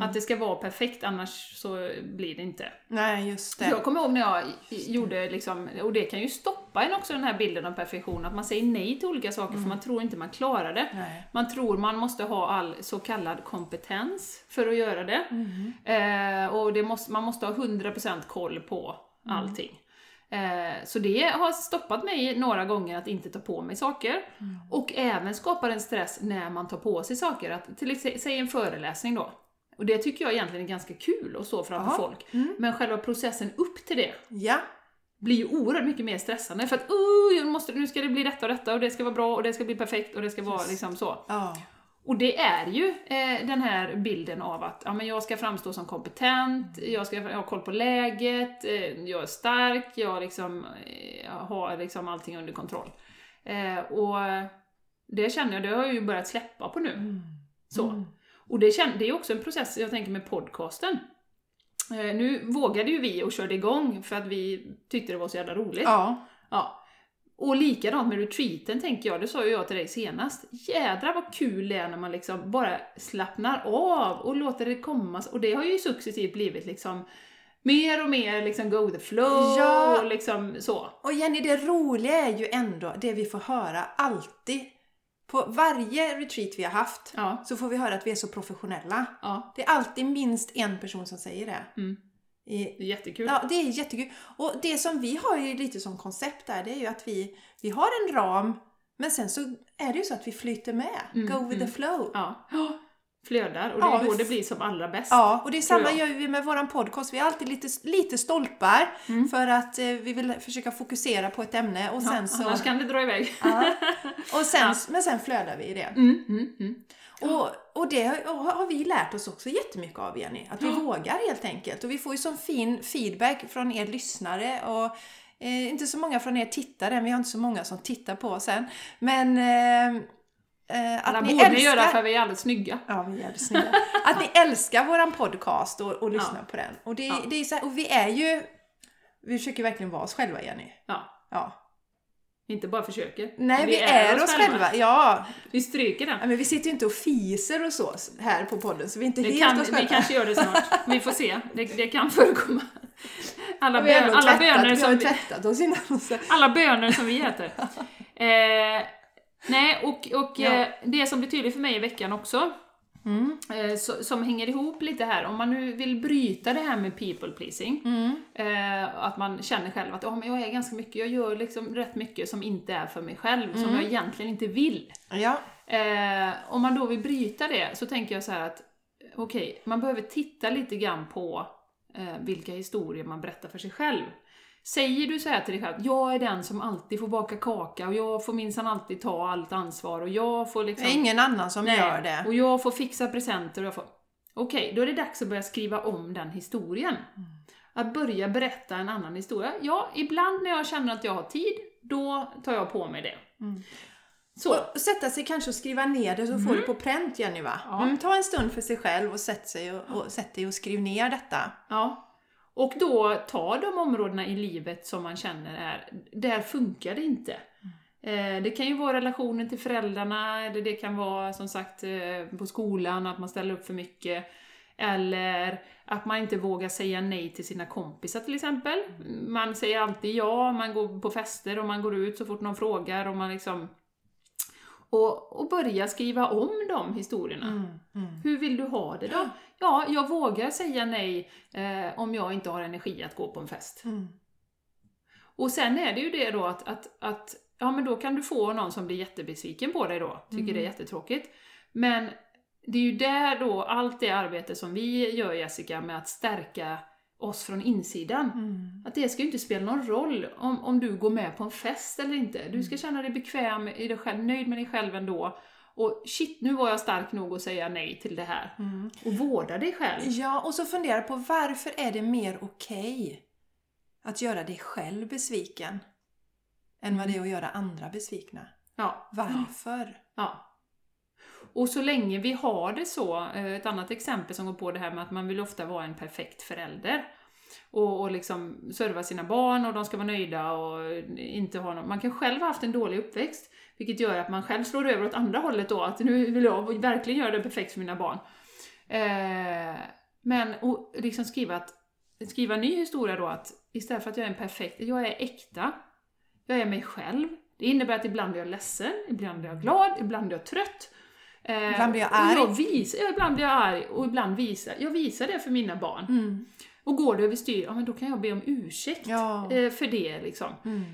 Att det ska vara perfekt, annars så blir det inte. Nej, just det. Jag kommer ihåg när jag gjorde, liksom, och det kan ju stoppa en också den här bilden av perfektion, att man säger nej till olika saker för man tror inte man klarar det. Nej. Man tror man måste ha all så kallad kompetens för att göra det. Eh, och det måste, man måste ha 100% koll på allting. Eh, så det har stoppat mig några gånger att inte ta på mig saker. Och även skapar en stress när man tar på sig saker. Att, till exempel, säg en föreläsning då. Och det tycker jag egentligen är ganska kul att stå framför Ja. folk. Men själva processen upp till det Ja. blir ju oerhört mycket mer stressande. För att jag måste, nu ska det bli detta och detta och det ska vara bra och det ska bli perfekt och det ska vara liksom så. Ja. Och det är ju eh, den här bilden av att ja, men jag ska framstå som kompetent, jag ska ha koll på läget, eh, jag är stark, jag, liksom, eh, jag har liksom allting under kontroll. Eh, och det känner jag, det har jag ju börjat släppa på nu. Så. Och det, känner, det är också en process, jag tänker med podcasten. Eh, nu vågade ju vi och körde igång för att vi tyckte det var så jävla roligt. Ja. Ja. Och likadant med retreaten tänker jag, det sa ju jag till dig senast. Jädrar vad kul det är när man liksom bara slappnar av och låter det komma. Och det har ju successivt blivit liksom mer och mer liksom go the flow Ja. och liksom så. Och Jenny, det roliga är ju ändå det vi får höra alltid. På varje retreat vi har haft Ja. så får vi höra att vi är så professionella. Ja, Det är alltid minst en person som säger det. Mm. Det är jättekul. Ja, det är jättekul. Och det som vi har ju lite som koncept där, det är ju att vi, vi har en ram, men sen så är det ju så att vi flyter med. Go with the flow. Ja. Flödar, och det är Ja, då det blir som allra bäst. Ja, och det är samma gör vi med våran podcast. Vi har alltid lite, lite stolpar för att eh, vi vill försöka fokusera på ett ämne och Ja, sen så... Annars kan det dra iväg. Ja. *laughs* Och sen, Men sen flödar vi i det. Mm, mm, mm. Och, och det har, vi lärt oss också jättemycket av Jenny. Att vi vågar helt enkelt. Och vi får ju sån fin feedback från er lyssnare och eh, inte så många från er tittare. Vi har inte så många som tittar på oss än. Men eh, eh, Alla att ni borde älskar... göra för vi är alldeles snygga. Ja, vi är jävligt snygga. Att ni älskar våran podcast och, och lyssnar på den. Och, det, Ja. det är så här, och vi är ju... Vi försöker verkligen vara oss själva, Jenny. Ja. Ja. Inte bara försöker. Nej, vi, är, oss själva. Ja. Vi stryker den. Ja, men vi sitter ju inte och fiser och så här på podden, så vi är inte Det helt kan, oss själva. vi kanske gör det snart. Vi får se. Det, det kan förekomma. Alla, *laughs* vi bön, alla, tvättat, bönor vi har som vi, tvättat oss innan. Alla bönor som vi äter. *laughs* Eh, nej, och, och Ja. eh, det som blir tydligt för mig i veckan också, Mm. eh, som hänger ihop lite här, om man nu vill bryta det här med people pleasing, Mm. eh, att man känner själv att oh, men jag är ganska mycket, jag gör liksom rätt mycket som inte är för mig själv, som Mm. jag egentligen inte vill. Ja. Eh, om man då vill bryta det så tänker jag så här att okej, man behöver titta lite grann på eh, vilka historier man berättar för sig själv. Säger du så här till dig själv, jag är den som alltid får baka kaka och jag får minsann alltid ta allt ansvar och jag får Det liksom... är ingen annan som Nej, gör det. Och jag får fixa presenter och jag får... Okej, då är det dags att börja skriva om den historien. Mm. Att börja berätta en annan historia. Ja, ibland när jag känner att jag har tid, då tar jag på mig det. Mm. Så. Och sätta sig kanske och skriva ner det så får du på pränt Jenny va? Ja. Mm, ta en stund för sig själv och sätt, sig och, och, sätt dig och skriv ner detta. Ja. Och då ta de områdena i livet som man känner är, där funkar det inte. Eh, det kan ju vara relationen till föräldrarna, eller det kan vara som sagt eh, på skolan, att man ställer upp för mycket. Eller att man inte vågar säga nej till sina kompisar till exempel. Man säger alltid ja, man går på fester och man går ut så fort någon frågar och man liksom... Och, och börja skriva om de historierna. Mm. Hur vill du ha det då? Ja, jag vågar säga nej eh, om jag inte har energi att gå på en fest. Mm. Och sen är det ju det då att, att, att ja men då kan du få någon som blir jättebesviken på dig då, tycker det är jättetråkigt. Men det är ju där då allt det arbete som vi gör Jessica med att stärka oss från insidan. Mm. Att det ska ju inte spela någon roll om, om du går med på en fest eller inte. Du ska känna dig bekväm i dig själv, nöjd med dig själv ändå. Och shit, nu var jag stark nog att säga nej till det här. Mm. Och vårda dig själv. Ja, och så fundera på varför är det mer okej att göra dig själv besviken än vad det är att göra andra besvikna? Ja. Varför? Ja. Och så länge vi har det så, eh, ett annat exempel som går på det här med att man vill ofta vara en perfekt förälder. Och, och liksom serva sina barn och de ska vara nöjda och inte ha någon... Man kan själv ha haft en dålig uppväxt, vilket gör att man själv slår över åt andra hållet då, att nu vill jag verkligen göra det perfekt för mina barn. Eh, men och liksom skriva, att, skriva en ny historia då, att istället för att jag är en perfekt, jag är äkta, jag är mig själv. Det innebär att ibland är jag ledsen, ibland är jag glad, ibland är jag trött. Eh, Ibland blir jag och arg. Jag visar, ja, ibland blir jag arg och ibland visar jag visar det för mina barn. Mm. Och går det överstyr, ja men då kan jag be om ursäkt Ja. eh, för det liksom. Mm.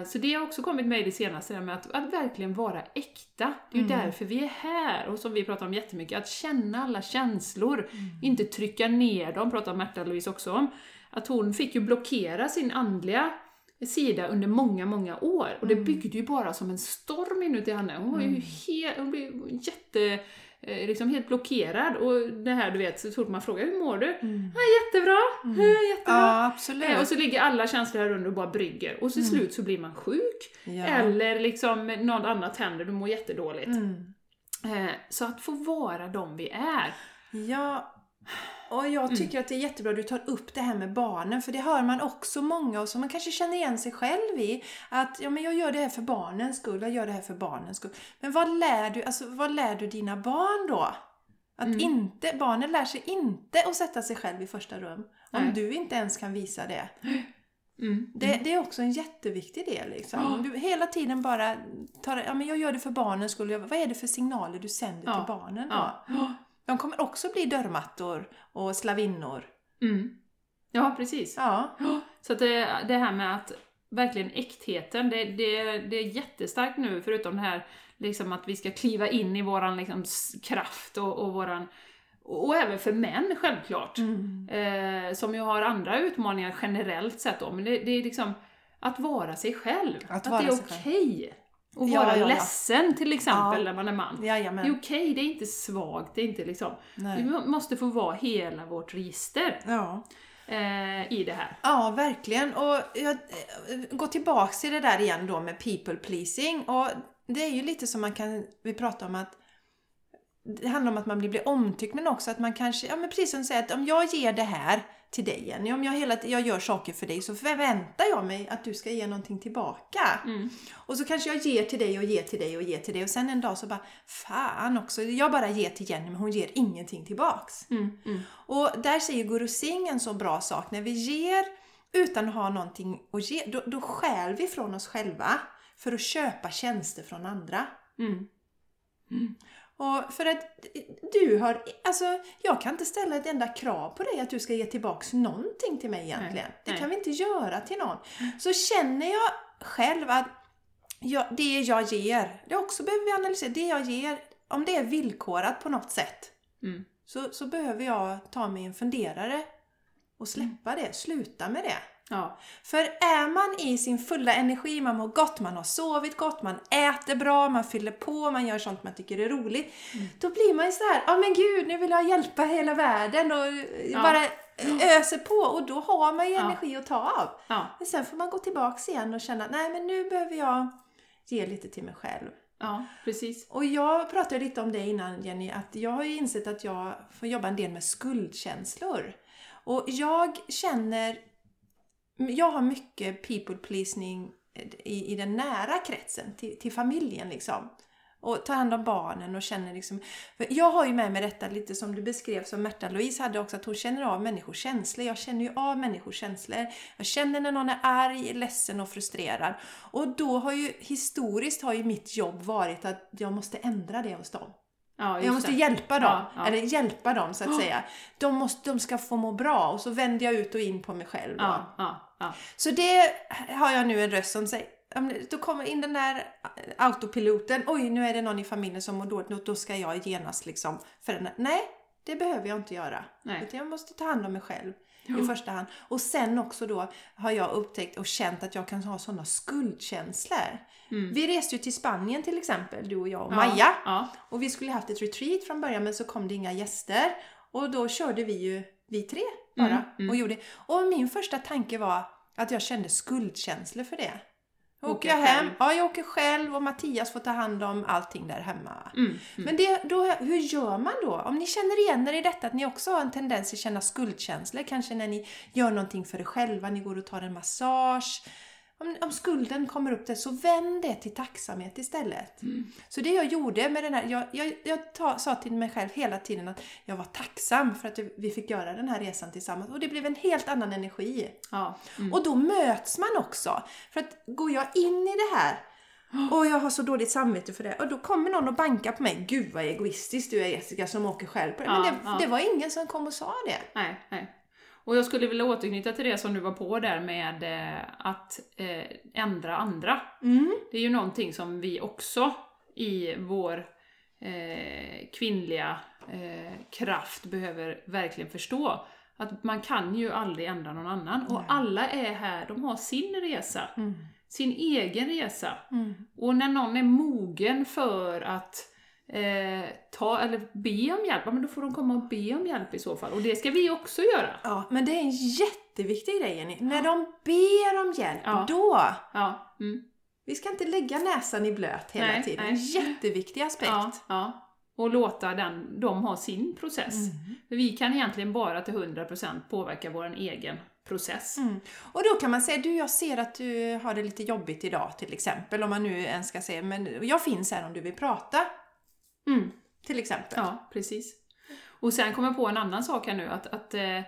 Eh, så det har också kommit med i det senaste, det med att, att verkligen vara äkta. Det är ju Mm. därför vi är här, och som vi pratar om jättemycket, att känna alla känslor, Mm. inte trycka ner dem, pratar Märta Louise också om. Att hon fick ju blockera sin andliga sida under många, många år. Och det Mm. byggde ju bara som en storm inuti henne. Hon var ju helt, hon blev jätte, eh, liksom helt blockerad. Och det här du vet, så fort man frågar hur mår du? Mm. Ja, jättebra, ja, jättebra. Ja, Eh, absolut. Och så ligger alla känslor här under och bara brygger. Och till slut så blir man sjuk. Ja. Eller liksom något annat händer, du mår jättedåligt. Mm. Eh, så att få vara de vi är. Ja, och jag tycker att det är jättebra att du tar upp det här med barnen, för det hör man också många och som man kanske känner igen sig själv i. Att ja, men jag gör det här för barnens skull, jag gör det här för barnens skull. Men vad lär du, alltså, vad lär du dina barn då? Att inte, barnen lär sig inte att sätta sig själv i första rum. Om Nej. du inte ens kan visa det. *gasps* Mm. Det, det är också en jätteviktig del. Liksom. Om du hela tiden bara tar, ja men jag gör det för barnens skull. Vad är det för signaler du sänder Ja. till barnen då? Ja. De kommer också bli dörrmattor och slavinnor. Mm. Ja, precis. Ja. Så det, det här med att verkligen äktheten, det, det, det är jättestarkt nu, förutom det här liksom att vi ska kliva in i våran liksom, kraft och, och våran och även för män självklart, Mm. eh, som ju har andra utmaningar generellt sett då, men det, det är liksom att vara sig själv. Att Att, vara det är okej att Ja, vara ja, ja. ledsen till exempel Ja. när man är man. Det är Jajamän. okej, det är inte svagt, det är inte liksom... Vi Nej. må- måste få vara hela vårt register Ja. eh, i det här. ja, verkligen. Och jag eh, går tillbaks till det där igen då med people pleasing. Och det är ju lite som man kan, vi pratar om att det handlar om att man blir, blir omtyckt men också att man kanske, ja men precis som du säger att om jag ger det här till dig Jenny, om jag hela jag gör saker för dig så förväntar jag mig att du ska ge någonting tillbaka. Mm. Och så kanske jag ger till dig och ger till dig och ger till dig och sen en dag så bara Fan också, jag bara ger till Jenny men hon ger ingenting tillbaks. Mm. Mm. Och där säger Guru Singh en så bra sak, när vi ger utan att ha någonting att ge, då, då stjäl vi från oss själva för att köpa tjänster från andra. Mm. Och för att du har, alltså jag kan inte ställa ett enda krav på dig att du ska ge tillbaks någonting till mig egentligen. Nej, det nej. kan vi inte göra till någon. Så känner jag själv att jag, det jag ger, det också behöver vi analysera, det jag ger, om det är villkorat på något sätt, Mm. så, så behöver jag ta mig en funderare och släppa det, sluta med det. Ja. För är man i sin fulla energi, man mår gott, man har sovit gott, man äter bra, man fyller på, man gör sånt man tycker är roligt. Då blir man ju så här, ja men gud, nu vill jag hjälpa hela världen och Ja. bara öser på och då har man ju Ja. energi att ta av. Ja. Men sen får man gå tillbaks igen och känna, nej men nu behöver jag ge lite till mig själv. ja, precis. Och jag pratade lite om det innan Jenny, att jag har ju insett att jag får jobba en del med skuldkänslor. Och jag känner, jag har mycket people pleasing eh, i, i den nära kretsen, till, till familjen liksom. Och tar hand om barnen och känner liksom... För jag har ju med mig detta lite som du beskrev som Märta Louise hade också, att hon känner av människors känslor. Jag känner ju av människors känslor. Jag känner när någon är arg, ledsen och frustrerad. Och då har ju, historiskt har ju mitt jobb varit att jag måste ändra det hos dem. Ja, Jag måste det. hjälpa dem, Ja, ja. eller hjälpa dem så att *gasps* säga. De, måste, de ska få må bra och så vänder jag ut och in på mig själv. Så det har jag nu en röst som säger, då kommer in den där autopiloten, oj nu är det någon i familjen som mår dåligt, då- då ska jag genast liksom förändra. Nej, det behöver jag inte göra. Nej. Utan jag måste ta hand om mig själv i första hand. Och sen också då har jag upptäckt och känt att jag kan ha sådana skuldkänslor. Vi reste ju till Spanien till exempel, du och jag och Mm. Ja, Maja. Ja, Och vi skulle haft ett retreat från början men så kom det inga gäster. Och då körde vi ju, vi tre bara, Mm, mm. och gjorde. Och min första tanke var att jag kände skuldkänslor för det. Åker Åker jag hem, själv. ja jag åker själv och Mattias får ta hand om allting där hemma. mm, mm. Men det, då, hur gör man då? Om ni känner igen er i detta, att ni också har en tendens att känna skuldkänslor, kanske när ni gör någonting för er själva, ni går och tar en massage. Om, om skulden kommer upp där, så vänd det till tacksamhet istället. Så det jag gjorde med den här, jag, jag, jag ta, sa till mig själv hela tiden att jag var tacksam för att vi fick göra den här resan tillsammans. Och det blev en helt annan energi. ja. Mm. Och då möts man också. För att går jag in i det här *gasps* och jag har så dåligt samvete för det och då kommer någon och bankar på mig. Gud vad egoistisk du är Jessica som åker själv på det. Men Ja, det, ja. det var ingen som kom och sa det. Nej, nej. Och jag skulle vilja återknyta till det som du var på där med eh, att eh, ändra andra. Mm. Det är ju någonting som vi också i vår eh, kvinnliga eh, kraft behöver verkligen förstå. Att man kan ju aldrig ändra någon annan. Och Nej. alla är här, de har sin resa. Sin egen resa. Mm. Och när någon är mogen för att eh, ta, eller be om hjälp, ja, men då får de komma och be om hjälp i så fall. Och det ska vi också göra. Ja, men det är en jätteviktig grej Jenny. När de ber om hjälp, Ja. då! Ja, mm. Vi ska inte lägga näsan i blöt hela Nej, tiden. nej. En jätteviktig aspekt. ja, ja. Och låta den, dem ha sin process. Mm. För vi kan egentligen bara till 100% påverka vår egen process. Mm. Och då kan man säga, du jag ser att du har det lite jobbigt idag till exempel, om man nu ens ska säga, men jag finns här om du vill prata. Mm. Till exempel. Ja, precis. Och sen kommer jag på en annan sak här nu, att, att, eh,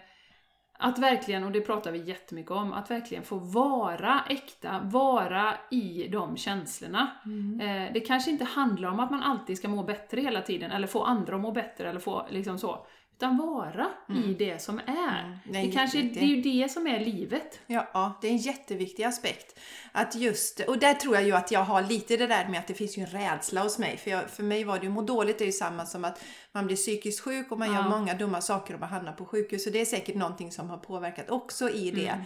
att verkligen, och det pratar vi jättemycket om, att verkligen få vara äkta, vara i de känslorna. Mm. Eh, det kanske inte handlar om att man alltid ska må bättre hela tiden, eller få andra att må bättre, eller få liksom så. Utan vara i det som är. Mm, det Det, kanske, det är ju det som är livet. Ja, ja, det är en jätteviktig aspekt. Att just, och där tror jag ju att jag har lite det där med att det finns ju en rädsla hos mig. För, jag, för mig var det ju, må dåligt är ju samma som att man blir psykiskt sjuk och man gör Ja. många dumma saker och man hamnar på sjukhus. Så det är säkert någonting som har påverkat också i det. Mm.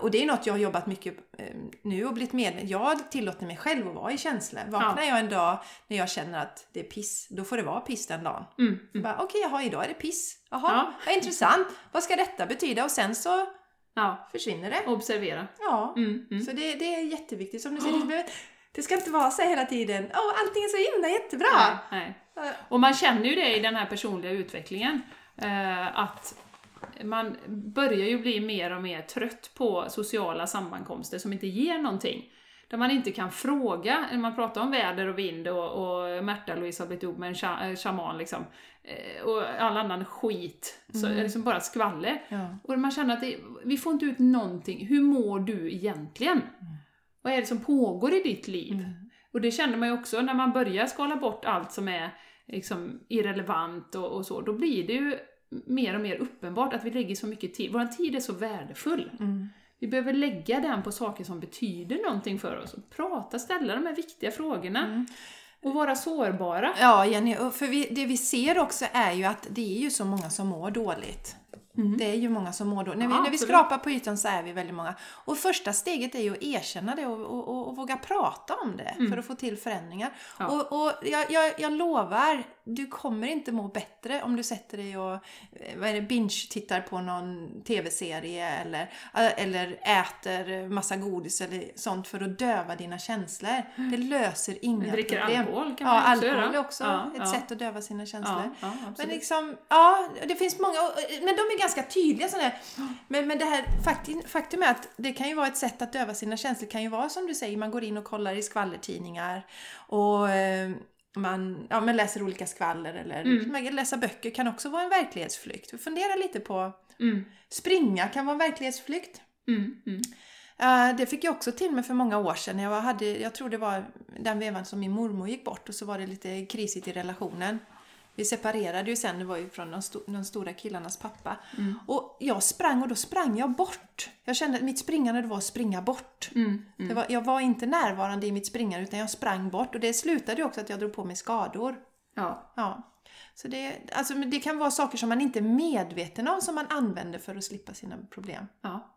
Och det är något jag har jobbat mycket eh, nu och blivit medveten Jag tillåter mig själv att vara i känslor. Vaknar jag en dag när jag känner att det är piss, då får det vara piss den dagen. Mm. Bara, Okej, jaha, idag är det piss. Jaha, Ja. vad intressant. Vad ska detta betyda? Och sen så Ja, försvinner det. observera. Ja. Mm. Mm. Så det, det är jätteviktigt. Som du säger, det behöver, Det ska inte vara så hela tiden, åh allting är så himla jättebra. Nej, nej. Och man känner ju det i den här personliga utvecklingen, eh, att man börjar ju bli mer och mer trött på sociala sammankomster som inte ger någonting. Där man inte kan fråga, när man pratar om väder och vind och, och Märta-Louise har blivit ihop med en eh, shaman liksom, eh, och all annan skit, så det liksom bara skvaller. Ja. Och man känner att det, vi får inte ut någonting. Hur mår du egentligen? Vad är det som pågår i ditt liv? Och det känner man ju också när man börjar skala bort allt som är liksom irrelevant och, och så, då blir det ju mer och mer uppenbart att vi lägger så mycket tid, vår tid är så värdefull. Vi behöver lägga den på saker som betyder någonting för oss. Prata, ställa de här viktiga frågorna. Och vara sårbara. Ja, Jenny, för vi, det vi ser också är ju att det är ju så många som mår dåligt. Det är ju många som mår dåligt. När vi, Ja, när vi skrapar på ytan så är vi väldigt många. Och första steget är ju att erkänna det och, och, och, och våga prata om det för att få till förändringar. Ja. Och, och jag, jag, jag lovar, du kommer inte må bättre om du sätter dig och eh, vad är det, binge-tittar på någon tv-serie eller, eh, eller äter massa godis eller sånt för att döva dina känslor. Det löser inga Dricker problem. alkohol kan ja, man också alkohol är också Ja, ett ja. sätt att döva sina känslor. Ja, ja, Men liksom, ja, det finns många, men de är ganska tydliga sådana här. Men, men det här faktum, faktum är att det kan ju vara ett sätt att döva sina känslor. Det kan ju vara som du säger, man går in och kollar i skvallertidningar och eh, man, ja, man läser olika skvaller eller Mm. kan läsa böcker kan också vara en verklighetsflykt. Fundera lite på, Mm, springa kan vara en verklighetsflykt. mm. Eh, det fick jag också till mig för många år sedan. Jag, hade, jag tror det var den vevan som min mormor gick bort och så var det lite krisigt i relationen. Vi separerade ju sen, det var ju från de, sto- de stora killarnas pappa. Mm. Och jag sprang och då sprang jag bort. Jag kände att mitt springande var att springa bort. Mm, Det var, jag var inte närvarande i mitt springande utan jag sprang bort och det slutade ju också att jag drog på mig skador. Ja. Ja. Så det, alltså, det kan vara saker som man inte är medveten om som man använder för att slippa sina problem. Ja.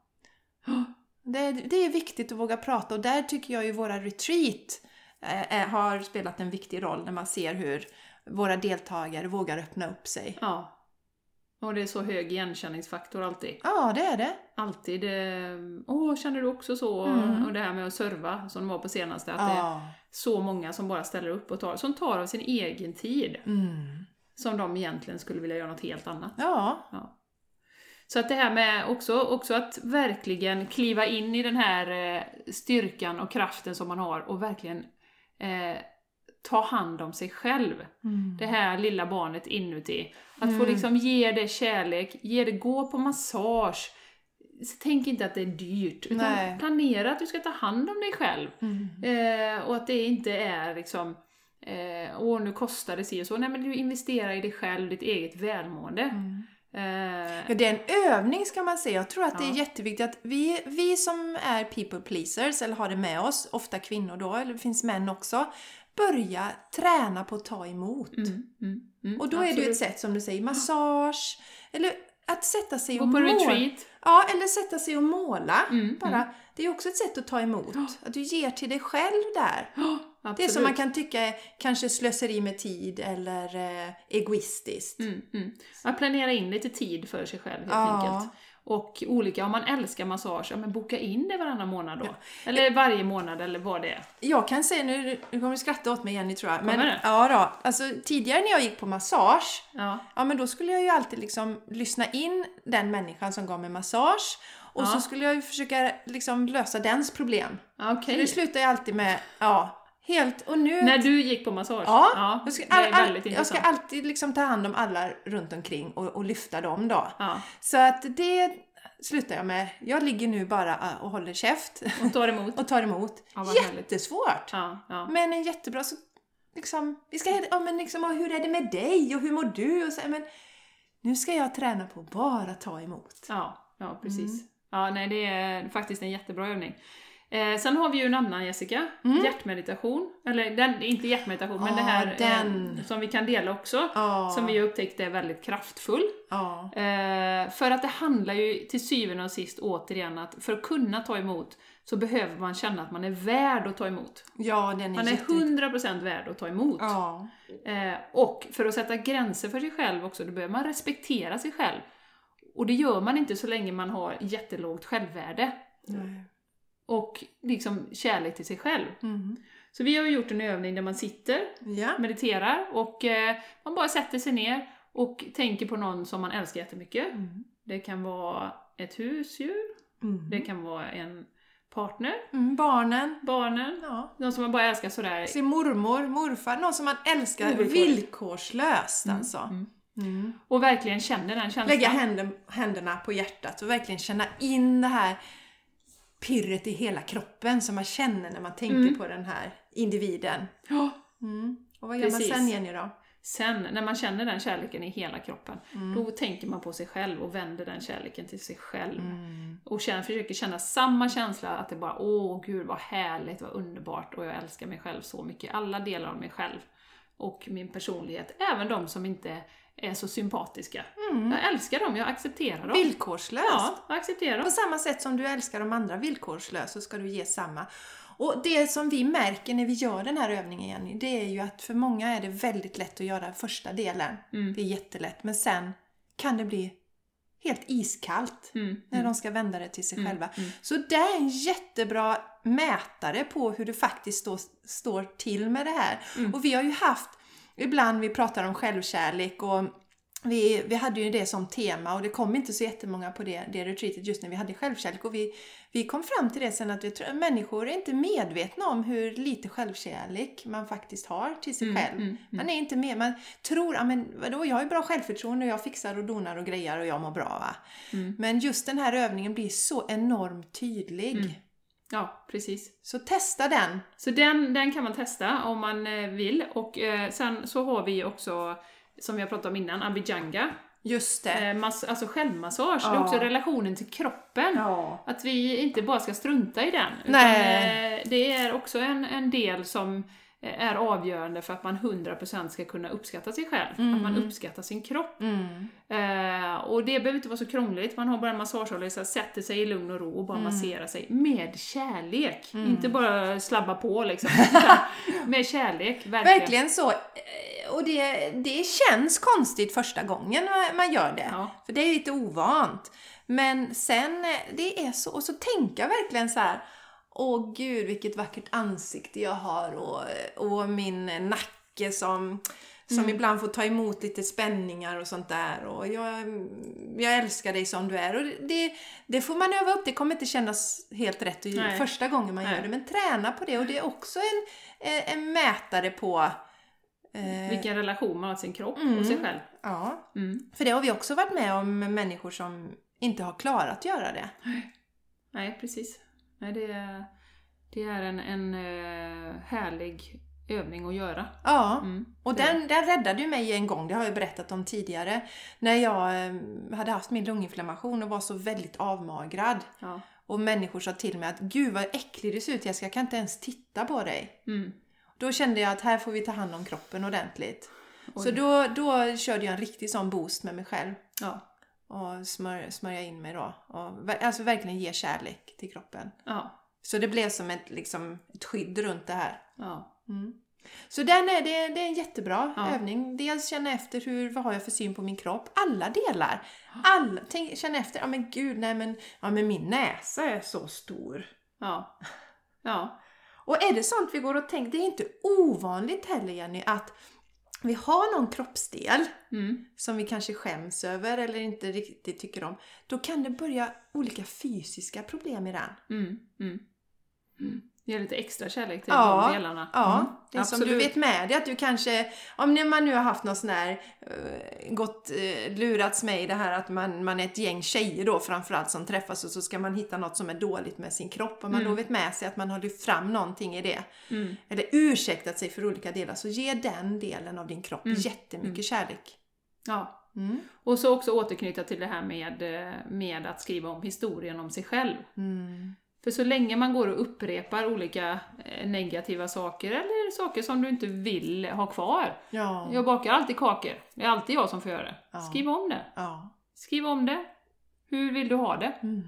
*gasps* Det, det är viktigt att våga prata och där tycker jag ju våra retreat eh, eh, har spelat en viktig roll när man ser hur våra deltagare vågar öppna upp sig. ja. Och det är så hög igenkänningsfaktor alltid. Ja, det är det. Alltid. Åh, känner du också så? Mm. Och det här med att serva, som det var på senaste. Att det är Ja. så många som bara ställer upp och tar, som tar av sin egen tid. Mm. Som de egentligen skulle vilja göra något helt annat. Ja. Ja. Så att det här med också, också att verkligen kliva in i den här eh, styrkan och kraften som man har och verkligen eh, ta hand om sig själv. Mm. Det här lilla barnet inuti. Att få Mm. liksom ge det kärlek, ge det, gå på massage. Tänk inte att det är dyrt, utan Nej. planera att du ska ta hand om dig själv. Mm. Eh, och att det inte är liksom eh, åh nu kostar det si och så. Nej men du investerar i dig själv, ditt eget välmående. Mm. Eh, Ja, det är en övning ska man säga. Jag tror att det är Ja. jätteviktigt att vi, vi som är people pleasers, eller har det med oss, ofta kvinnor då, eller det finns män också, börja träna på att ta emot. mm, mm, mm, Och då är det ju absolut. ett sätt som du säger, massage, eller att sätta sig Gå och måla. retreat. Ja, eller sätta sig och måla. Mm, Bara. Det är också ett sätt att ta emot. Att du ger till dig själv där. Ja, Det är absolut. som man kan tycka är kanske slöseri med tid eller eh, egoistiskt. Mm, mm. Att planera in lite tid för sig själv helt Ja. enkelt. Och olika, om man älskar massage, ja men boka in det varannan månad då. Eller varje månad eller vad det är. Jag kan säga nu, nu kommer du skratta åt mig Jenny tror jag. Men, det? ja då, alltså tidigare när jag gick på massage, Ja. ja men då skulle jag ju alltid liksom lyssna in den människan som gav mig massage. Och Ja. så skulle jag ju försöka liksom lösa dens problem. Ja, Så det slutar ju alltid med, ja, helt, och nu... När du gick på massage? Ja, jag, ska, all, all, jag ska alltid liksom ta hand om alla runt omkring och, och lyfta dem då. Ja. Så att det slutar jag med. Jag ligger nu bara äh, och håller käft Och tar emot. *laughs* och tar emot. Ja. Jättesvårt! Ja, ja. Men en jättebra så liksom, vi ska, ja men liksom, och hur är det med dig och hur mår du? Och så, men nu ska jag träna på att bara ta emot. Ja, ja precis. Mm. Ja, nej, det är faktiskt en jättebra övning. Eh, sen har vi ju en annan Jessica, hjärtmeditation. Eller den, inte hjärtmeditation, men Mm. Ja, det här. Eh, som vi kan dela också. Ja. Som vi har upptäckt är väldigt kraftfull. Ja. Eh, för att det handlar ju till syvende och sist återigen att för att kunna ta emot så behöver man känna att man är värd att ta emot. ja, den är Man är jätteviktig. 100% värd att ta emot. Eh, och för att sätta gränser för sig själv också, då behöver man respektera sig själv. Och det gör man inte så länge man har jättelågt självvärde Nej. Och liksom kärlek till sig själv. Mm. Så vi har gjort en övning där man sitter, Ja. mediterar och eh, man bara sätter sig ner och tänker på någon som man älskar jättemycket. Mm. Det kan vara ett husdjur, Mm. det kan vara en partner, Mm, barnen. barnen, Ja. någon som man bara älskar sådär. Sin mormor, morfar, någon som man älskar Ovillkorligt. villkorslöst alltså. Mm. Mm. Och verkligen känner den känslan. Lägga händen, händerna på hjärtat och verkligen känna in det här pirret i hela kroppen som man känner när man tänker Mm. på den här individen. Ja. Mm. Och vad gör Precis. man sen Jenny då? Sen, när man känner den kärleken i hela kroppen, Mm. då tänker man på sig själv och vänder den kärleken till sig själv. Mm. Och känner, försöker känna samma känsla, att det bara åh gud vad härligt, vad underbart och jag älskar mig själv så mycket. Alla delar av mig själv och min personlighet, även de som inte är så sympatiska. Mm. Jag älskar dem, jag accepterar dem. Villkorslöst. Ja, jag accepterar På dem. samma sätt som du älskar de andra villkorslöst så ska du ge samma. Och det som vi märker när vi gör den här övningen Jenny, det är ju att för många är det väldigt lätt att göra första delen. Mm. Det är jättelätt. Men sen kan det bli helt iskallt Mm. när de ska vända det till sig Mm. själva. Mm. Så det är en jättebra mätare på hur det faktiskt står, står till med det här. Mm. Och vi har ju haft, ibland vi pratar om självkärlek och vi, vi hade ju det som tema och det kom inte så jättemånga på det, det retreatet just när vi hade självkärlek. Och vi, vi kom fram till det sen att vi tror, människor är inte medvetna om hur lite självkärlek man faktiskt har till sig Mm, själv. mm, mm. Man är inte med, man tror, men vadå, jag har ju bra självförtroende och jag fixar och donar och grejar och jag mår bra. Mm. Men just den här övningen blir så enormt tydlig. Ja, precis. Så testa den. Så den, den kan man testa om man eh, vill. Och eh, sen så har vi också, som jag pratade om innan, abhyjanga. Just det. Eh, mass, alltså självmassage. Det är Ja. också relationen till kroppen. Ja. Att vi inte bara ska strunta i den. Utan, eh, det är också en, en del som är avgörande för att man 100% ska kunna uppskatta sig själv. Att man Mm. uppskattar sin kropp. Mm. Eh, och det behöver inte vara så krångligt, man har bara en massageolja, sätter sig i lugn och ro och bara Mm. masserar sig med kärlek. Mm. Inte bara slabba på liksom, *laughs* med kärlek, verkligen. Verkligen så. Eh, Och det, det känns konstigt första gången man gör det. Ja. För det är lite ovant. Men sen, eh, det är så, och så tänker jag verkligen så här. Åh gud vilket vackert ansikte jag har och, och min nacke som, som Mm. ibland får ta emot lite spänningar och sånt där. Och jag, jag älskar dig som du är. Och det, det får man öva upp, det kommer inte kännas helt rätt Nej. första gången man Nej. gör det. Men träna på det och det är också en, en, mätare på eh, Vilken relation man har till sin kropp Mm. och sig själv. Ja, Mm. för det har vi också varit med om människor som inte har klarat att göra det. Nej, precis. Nej, det, är, det är en, en eh, härlig övning att göra. Ja, Mm. och den, den räddade ju mig en gång, det har jag berättat om tidigare, när jag eh, hade haft min lunginflammation och var så väldigt avmagrad. Ja. Och människor sa till mig att gud vad äcklig du ser ut Jessica, jag kan inte ens titta på dig. Mm. Då kände jag att här får vi ta hand om kroppen ordentligt. Oj. Så då, då körde jag en riktig sån boost med mig själv. Ja. Och smör, smörja in mig då. Och, alltså verkligen ge kärlek till kroppen. Ja. Så det blev som ett, liksom, ett skydd runt det här. Ja. Mm. Så den är, det, det är en jättebra Ja. övning. Dels känna efter hur, vad har jag för syn på min kropp. Alla delar. Alla, tänk, känna efter, ja men gud, nej men, ja, men min näsa är så stor. Ja. Ja. Och är det sånt vi går och tänker, det är inte ovanligt heller Jenny, att vi har någon kroppsdel Mm. som vi kanske skäms över eller inte riktigt tycker om. Då kan det börja olika fysiska problem i den. Mm. Mm. Mm. Ge lite extra kärlek till Ja, de delarna. Ja, Mm. det är som du vet med dig att du kanske, om man nu har haft någon sån här, uh, gått, uh, lurats med i det här att man, man är ett gäng tjejer då framförallt som träffas och så ska man hitta något som är dåligt med sin kropp. Om man Mm. då vet med sig att man har lyft fram någonting i det, Mm. eller ursäktat sig för olika delar, så ge den delen av din kropp Mm. jättemycket Mm. kärlek. Ja. Mm. Och så också återknyta till det här med, eh, med att skriva om historien om sig själv. För så länge man går och upprepar olika eh, negativa saker, eller saker som du inte vill ha kvar. Ja. Jag bakar alltid kakor. Det är alltid jag som får göra det. Ja. Skriv om det. ja. Skriv om det. Hur vill du ha det? Mm.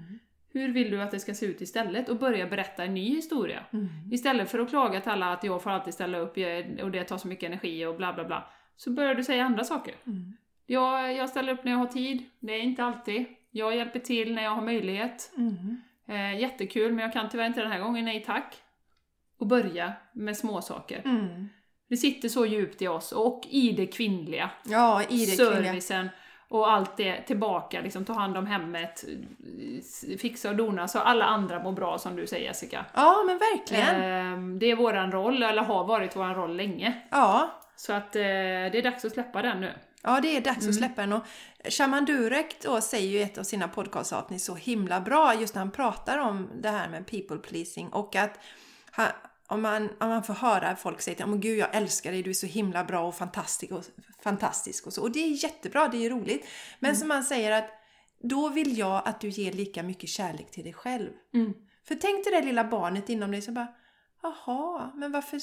Hur vill du att det ska se ut istället? Och börja berätta en ny historia. Mm. Istället för att klaga till alla att jag får alltid ställa upp och det tar så mycket energi och bla bla bla. Så börjar du säga andra saker. Mm. Jag, jag ställer upp när jag har tid. Det är inte alltid. Jag hjälper till när jag har möjlighet. Mm. Eh, jättekul, men jag kan tyvärr inte den här gången. Nej tack. att börja med små saker. Mm. Det sitter så djupt i oss och i det kvinnliga. Ja, i det kvinnliga. Servicen och allt det tillbaka, liksom ta hand om hemmet, fixa och dona så alla andra mår bra som du säger Jessica. Ja, men verkligen. Ehm, Det är våran roll, eller har varit våran roll länge. Ja. Så att eh, det är dags att släppa den nu. Ja, det är dags Mm. att släppa den. Och Shaman Durek då säger ju i ett av sina podcastavsnitt så himla bra, just när han pratar om det här med people pleasing och att han, om, man, om man får höra folk säga till honom, gud jag älskar dig, du är så himla bra och fantastisk och, fantastisk och så. Och det är jättebra, det är roligt. Men som han säger att då vill jag att du ger lika mycket kärlek till dig själv. Mm. För tänk dig det lilla barnet inom dig som bara, jaha, men varför,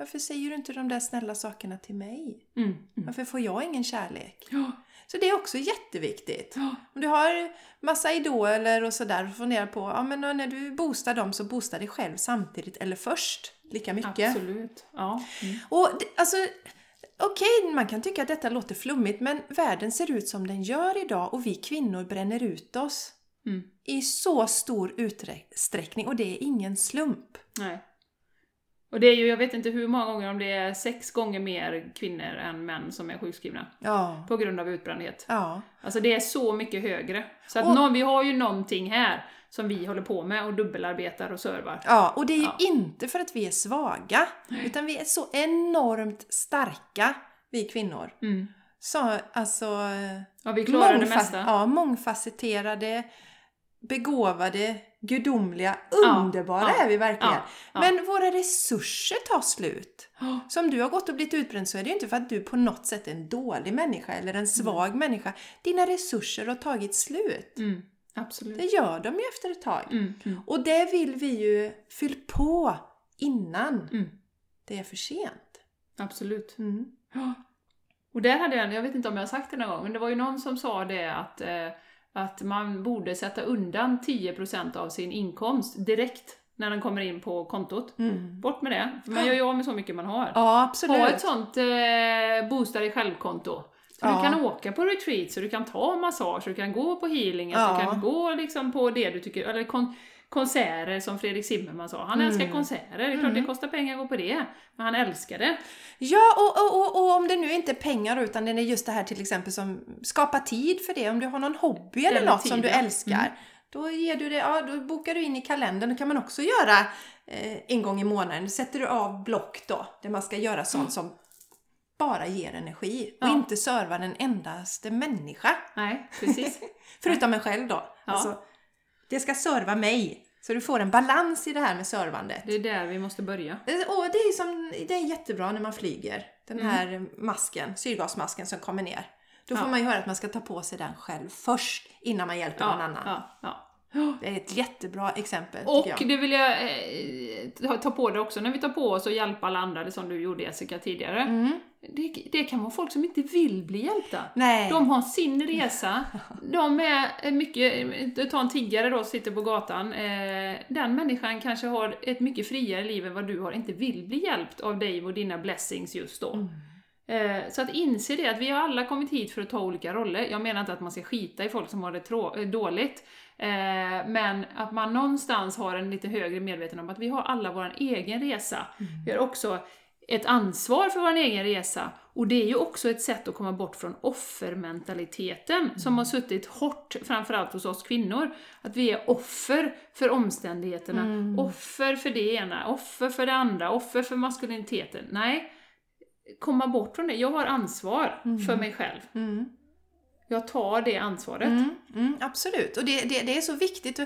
varför säger du inte de där snälla sakerna till mig? Mm. Mm. Varför får jag ingen kärlek? Ja. Så det är också jätteviktigt. Ja. Om du har massa idoler och sådär och funderar på, ja men när du boostar dem så boosta dig själv samtidigt eller först lika mycket. Absolut. Ja. Mm. Och alltså, okej, man kan tycka att detta låter flummigt men världen ser ut som den gör idag och vi kvinnor bränner ut oss Mm. i så stor utsträckning och det är ingen slump. Nej. Och det är ju, jag vet inte hur många gånger, om det är sex gånger mer kvinnor än män som är sjukskrivna. Ja. På grund av utbrändhet. Ja. Alltså det är så mycket högre. Så att Och- nå- vi har ju någonting här som vi håller på med och dubbelarbetar och servar. Ja, och det är ju Ja. inte för att vi är svaga, utan vi är så enormt starka, vi kvinnor. Mm. Så, alltså... Ja, vi klarar det mesta. Ja, mångfacetterade, begåvade, gudomliga, underbara ja, är vi verkligen. ja, ja. Men våra resurser tar slut. Så om du har gått och blivit utbränd så är det ju inte för att du på något sätt är en dålig människa eller en svag människa. Dina resurser har tagit slut. Mm. Absolut. Det gör de ju efter ett tag. Mm. Mm. Och det vill vi ju fylla på innan Mm. det är för sent. Absolut. Mm. Och där hade jag, jag vet inte om jag har sagt det någon gång, men det var ju någon som sa det att, eh, att man borde sätta undan 10% av sin inkomst direkt när den kommer in på kontot. Mm. Bort med det, för man gör ju av med så mycket man har. Ja, absolut. Ha ett sånt eh, boosta dig själv-konto. Så Ja. du kan åka på retreat, så du kan ta massage, så du kan gå på healing, Ja. att du kan gå liksom på det du tycker, eller kon- konserter som Fredrik Zimmerman sa. Han Mm. älskar konserter, det är klart det kostar pengar att gå på det. Men han älskar det. Ja, och, och, och, och om det nu inte är pengar utan det är just det här till exempel som skapa tid för det. Om du har någon hobby eller Eller något tid, som du ja. älskar. Mm. Då, ger du det, ja, då bokar du in i kalendern. Det kan man också göra eh, en gång i månaden. Då sätter du av block då, där man ska göra sånt som bara ger energi. Och Ja. inte serva den endaste människa. Nej, precis. *laughs* Förutom en själv då. Ja. Alltså, det ska serva mig. Så du får en balans i det här med servandet. Det är där vi måste börja. Och det, är som, det är jättebra när man flyger. Den Mm. här masken, syrgasmasken som kommer ner. Då får Ja. man ju höra att man ska ta på sig den själv först innan man hjälper någon Ja, annan. ja, ja. Det är ett jättebra exempel Och jag. det vill jag eh, ta- på det också när vi tar på oss och hjälpa alla andra, det som du gjorde Jessica tidigare. Mm. Det, det kan vara folk som inte vill bli hjälpta. Nej. De har sin resa, de är mycket, ta en tiggare då sitter på gatan, eh, den människan kanske har ett mycket friare liv än vad du har, inte vill bli hjälpt av dig och dina blessings just då. Mm. Eh, Så att inse det, att vi har alla kommit hit för att ta olika roller. Jag menar inte att man ska skita i folk som har det eh, dåligt, eh, men att man någonstans har en lite högre medveten om att vi har alla vår egen resa. Vi har också ett ansvar för vår egen resa. Och det är ju också ett sätt att komma bort från offermentaliteten som har suttit hårt, framförallt hos oss kvinnor. Att vi är offer för omständigheterna, offer för det ena, offer för det andra, offer för maskuliniteten. Nej, komma bort från det. Jag har ansvar för mig själv. Mm. Jag tar det ansvaret. Mm, mm, absolut, och det, det, det är så viktigt.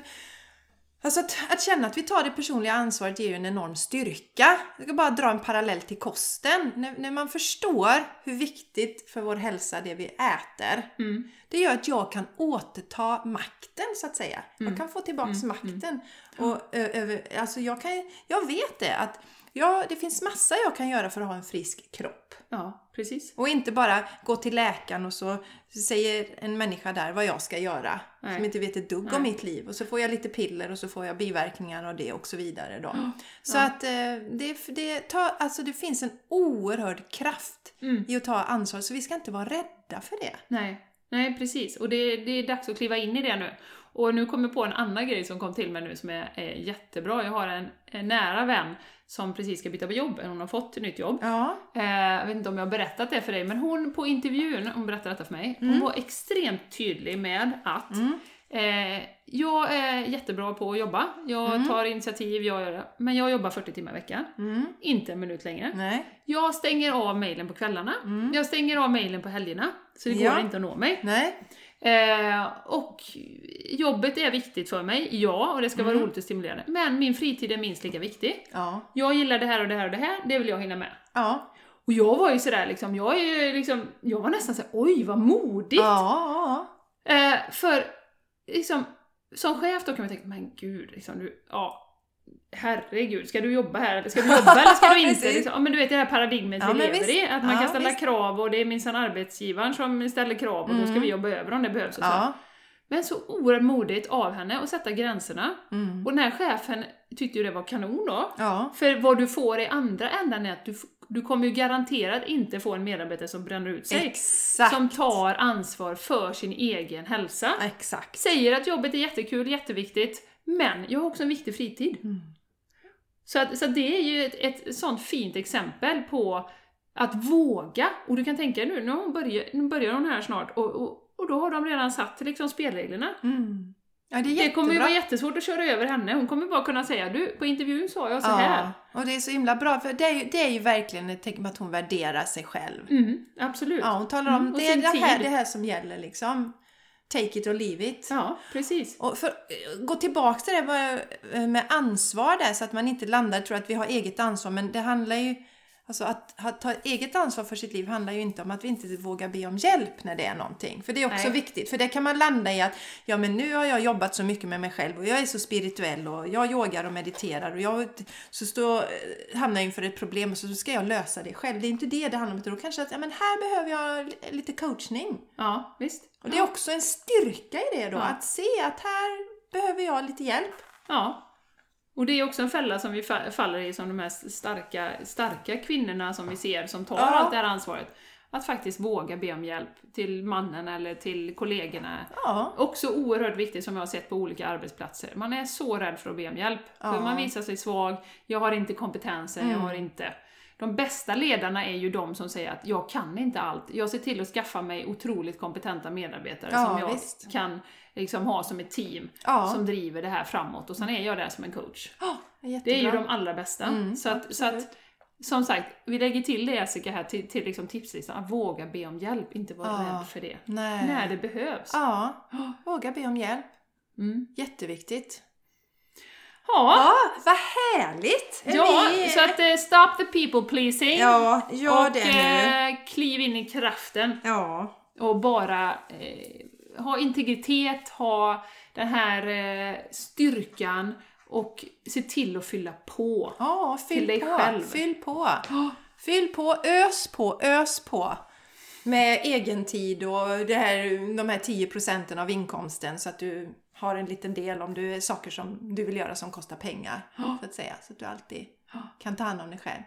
Alltså att, att känna att vi tar det personliga ansvaret ger ju en enorm styrka. Jag ska bara dra en parallell till kosten. När, när man förstår hur viktigt för vår hälsa det vi äter, Mm. det gör att jag kan återta makten så att säga. Mm. Jag kan få tillbaks makten. Och, över, alltså jag, kan, jag vet det att ja, det finns massa jag kan göra för att ha en frisk kropp. Ja, precis. Och inte bara gå till läkaren och så säger en människa där vad jag ska göra. Nej. Som inte vet ett dugg Nej. om mitt liv. Och så får jag lite piller och så får jag biverkningar av det och så vidare då. Så Ja. att eh, det, det, tar, alltså det finns en oerhörd kraft Mm. i att ta ansvar. Så vi ska inte vara rädda för det. Nej. Nej, precis. Och det, det är dags att kliva in i det nu. Och nu kommer jag på en annan grej som kom till mig nu som är, är jättebra. Jag har en, en nära vän som precis ska byta på jobb, hon har fått ett nytt jobb. Ja. Eh, jag vet inte om jag har berättat det för dig, men hon på intervjun, hon berättade detta för mig, hon var extremt tydlig med att eh, jag är jättebra på att jobba, jag tar initiativ, jag gör det, men jag jobbar 40 timmar i veckan. Mm. Inte en minut längre. Nej. Jag stänger av mejlen på kvällarna, jag stänger av mejlen på helgerna, så det går Ja. inte att nå mig. Nej. Eh, och jobbet är viktigt för mig, ja, och det ska Mm. vara roligt och stimulerande. Men min fritid är minst lika viktig. Ja. Jag gillar det här och det här och det här, det vill jag hinna med. Ja. Och jag var ju sådär liksom, jag är liksom, jag var nästan såhär, oj vad modigt! Ja. Eh, för liksom, som chef då kan man tänka, men gud, liksom, du, ja, herregud, ska du jobba här eller ska du jobba eller ska du *laughs* inte? Liksom, ja men du vet det här paradigmet Ja, vi lever i, att man Ja, kan ställa visst. krav och det är minsann arbetsgivaren som ställer krav och då ska vi jobba över om det behövs och så. Men så oerhört modigt av henne att sätta gränserna. Mm. Och den här chefen tyckte ju det var kanon då. För vad du får i andra änden är att du, du kommer ju garanterat inte få en medarbetare som bränner ut sig. Exakt. Som tar ansvar för sin egen hälsa. Exakt. Säger att jobbet är jättekul, jätteviktigt, men jag har också en viktig fritid. Mm. Så, att, så att det är ju ett, ett sånt fint exempel på att våga. Och du kan tänka dig nu, nu börjar, nu börjar hon här snart och, och, och då har de redan satt liksom spelreglerna. Mm. Ja, det Det kommer ju vara jättesvårt att köra över henne. Hon kommer bara kunna säga du, på intervjun sa jag så här. Ja, och det är så himla bra för det är ju, det är ju verkligen ett tecken på att hon värderar sig själv. Mm, absolut. Ja, hon talar om Mm, det är det här, tid. det här som gäller liksom. Take it or leave it. Ja, precis. Och för, gå tillbaka till det med ansvar där så att man inte landar tror att vi har eget ansvar men det handlar ju Alltså att ta eget ansvar för sitt liv handlar ju inte om att vi inte vågar be om hjälp när det är någonting. För det är också Nej. viktigt. För det kan man landa i att ja men nu har jag jobbat så mycket med mig själv och jag är så spirituell och jag yogar och mediterar och jag så står, eh, hamnar jag inför ett problem och så ska jag lösa det själv. Det är inte det det handlar om. utan Då kanske att ja, men här behöver jag li- lite coachning. Ja, visst. Och det är också en styrka i det då, Ja. att se att här behöver jag lite hjälp. Ja. Och det är också en fälla som vi fa- faller i som de här starka, starka kvinnorna som vi ser som tar Ja. allt det här ansvaret. Att faktiskt våga be om hjälp till mannen eller till kollegorna. Ja, Också oerhört viktigt som jag har sett på olika arbetsplatser. Man är så rädd för att be om hjälp. För Ja. man visar sig svag, jag har inte kompetensen, jag Mm. har inte... De bästa ledarna är ju de som säger att jag kan inte allt. Jag ser till att skaffa mig otroligt kompetenta medarbetare Ja, som jag visst. kan liksom ha som ett team Ja. som driver det här framåt och sen är jag där som en coach. Ja, det är ju de allra bästa. Mm, så, att, så att, som sagt, vi lägger till det Jessica här till, till liksom tipslistan, att våga be om hjälp, inte vara Ja. rädd för det. Nej. När det behövs. Ja, våga be om hjälp. Mm. Jätteviktigt. Ja, Ja, vad härligt! Är ja vi- så att eh, stop the people pleasing. Ja, gör och det eh, kliv in i kraften Ja. och bara eh, ha integritet, ha den här eh, styrkan och se till att fylla på. Ja, Till fyll dig på. själv. Fyll på. Fyll på, ös på, ös på. Med egen tid och det här, de här 10 procenten av inkomsten så att du har en liten del om du är saker som du vill göra som kostar pengar. Så att säga. Så att du alltid kan ta hand om dig själv.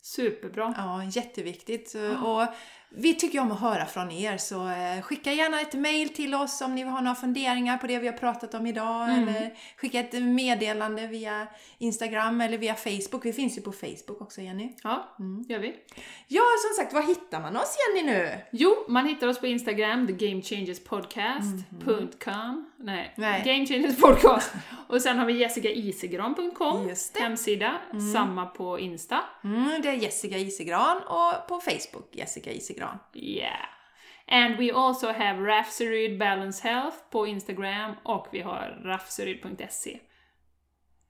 Superbra. Ja, jätteviktigt. Och vi tycker om att höra från er så eh, skicka gärna ett mail till oss om ni har några funderingar på det vi har pratat om idag Mm. eller skicka ett meddelande via Instagram eller via Facebook. Vi finns ju på Facebook också Jenny. Ja, Mm. gör vi. Ja, som sagt, var hittar man oss Jenny nu? Jo, man hittar oss på Instagram, thegamechangerspodcast.com Nej, Nej. Game Changers Podcast. Och sen har vi jessicaisigran.com, hemsida, samma på Insta. Mm, det är Jessica Isegran och på Facebook Jessica Isegran. Yeah. And we also have Rafseryd Balance Health på Instagram och vi har rafseryd.se.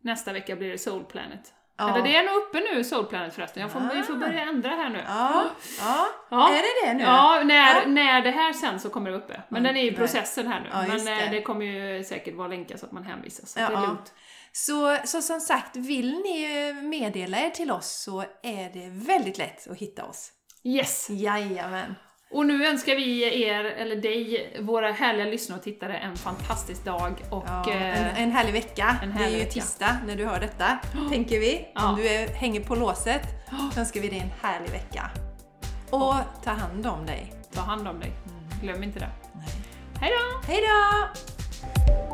Nästa vecka blir det Soul Planet. Ja. Eller det är nog uppe nu, Soul Planet förresten. Jag får, Vi får Ah. börja ändra här nu. Ja, ja. Ja. är det det nu? Ja, när, Ja. när det här sen så kommer det uppe. Men Ja, den är i processen här nu. Ja, Men eh, det. det kommer ju säkert vara länkar så att man hänvisar. Så Ja, det är ja. lugnt. Så, så som sagt, vill ni meddela er till oss så är det väldigt lätt att hitta oss. Yes! Jajamän. Och nu önskar vi er, eller dig, våra härliga lyssnare och tittare en fantastisk dag och... Ja, eh, en, en härlig vecka. en det är härlig ju vecka. tisdag när du hör detta, *gasps* tänker vi. Om du är, hänger på låset *gasps* så önskar vi dig en härlig vecka. Och ta hand om dig. Ta hand om dig. Mm. Glöm inte det. Nej. Hej då! Hej då!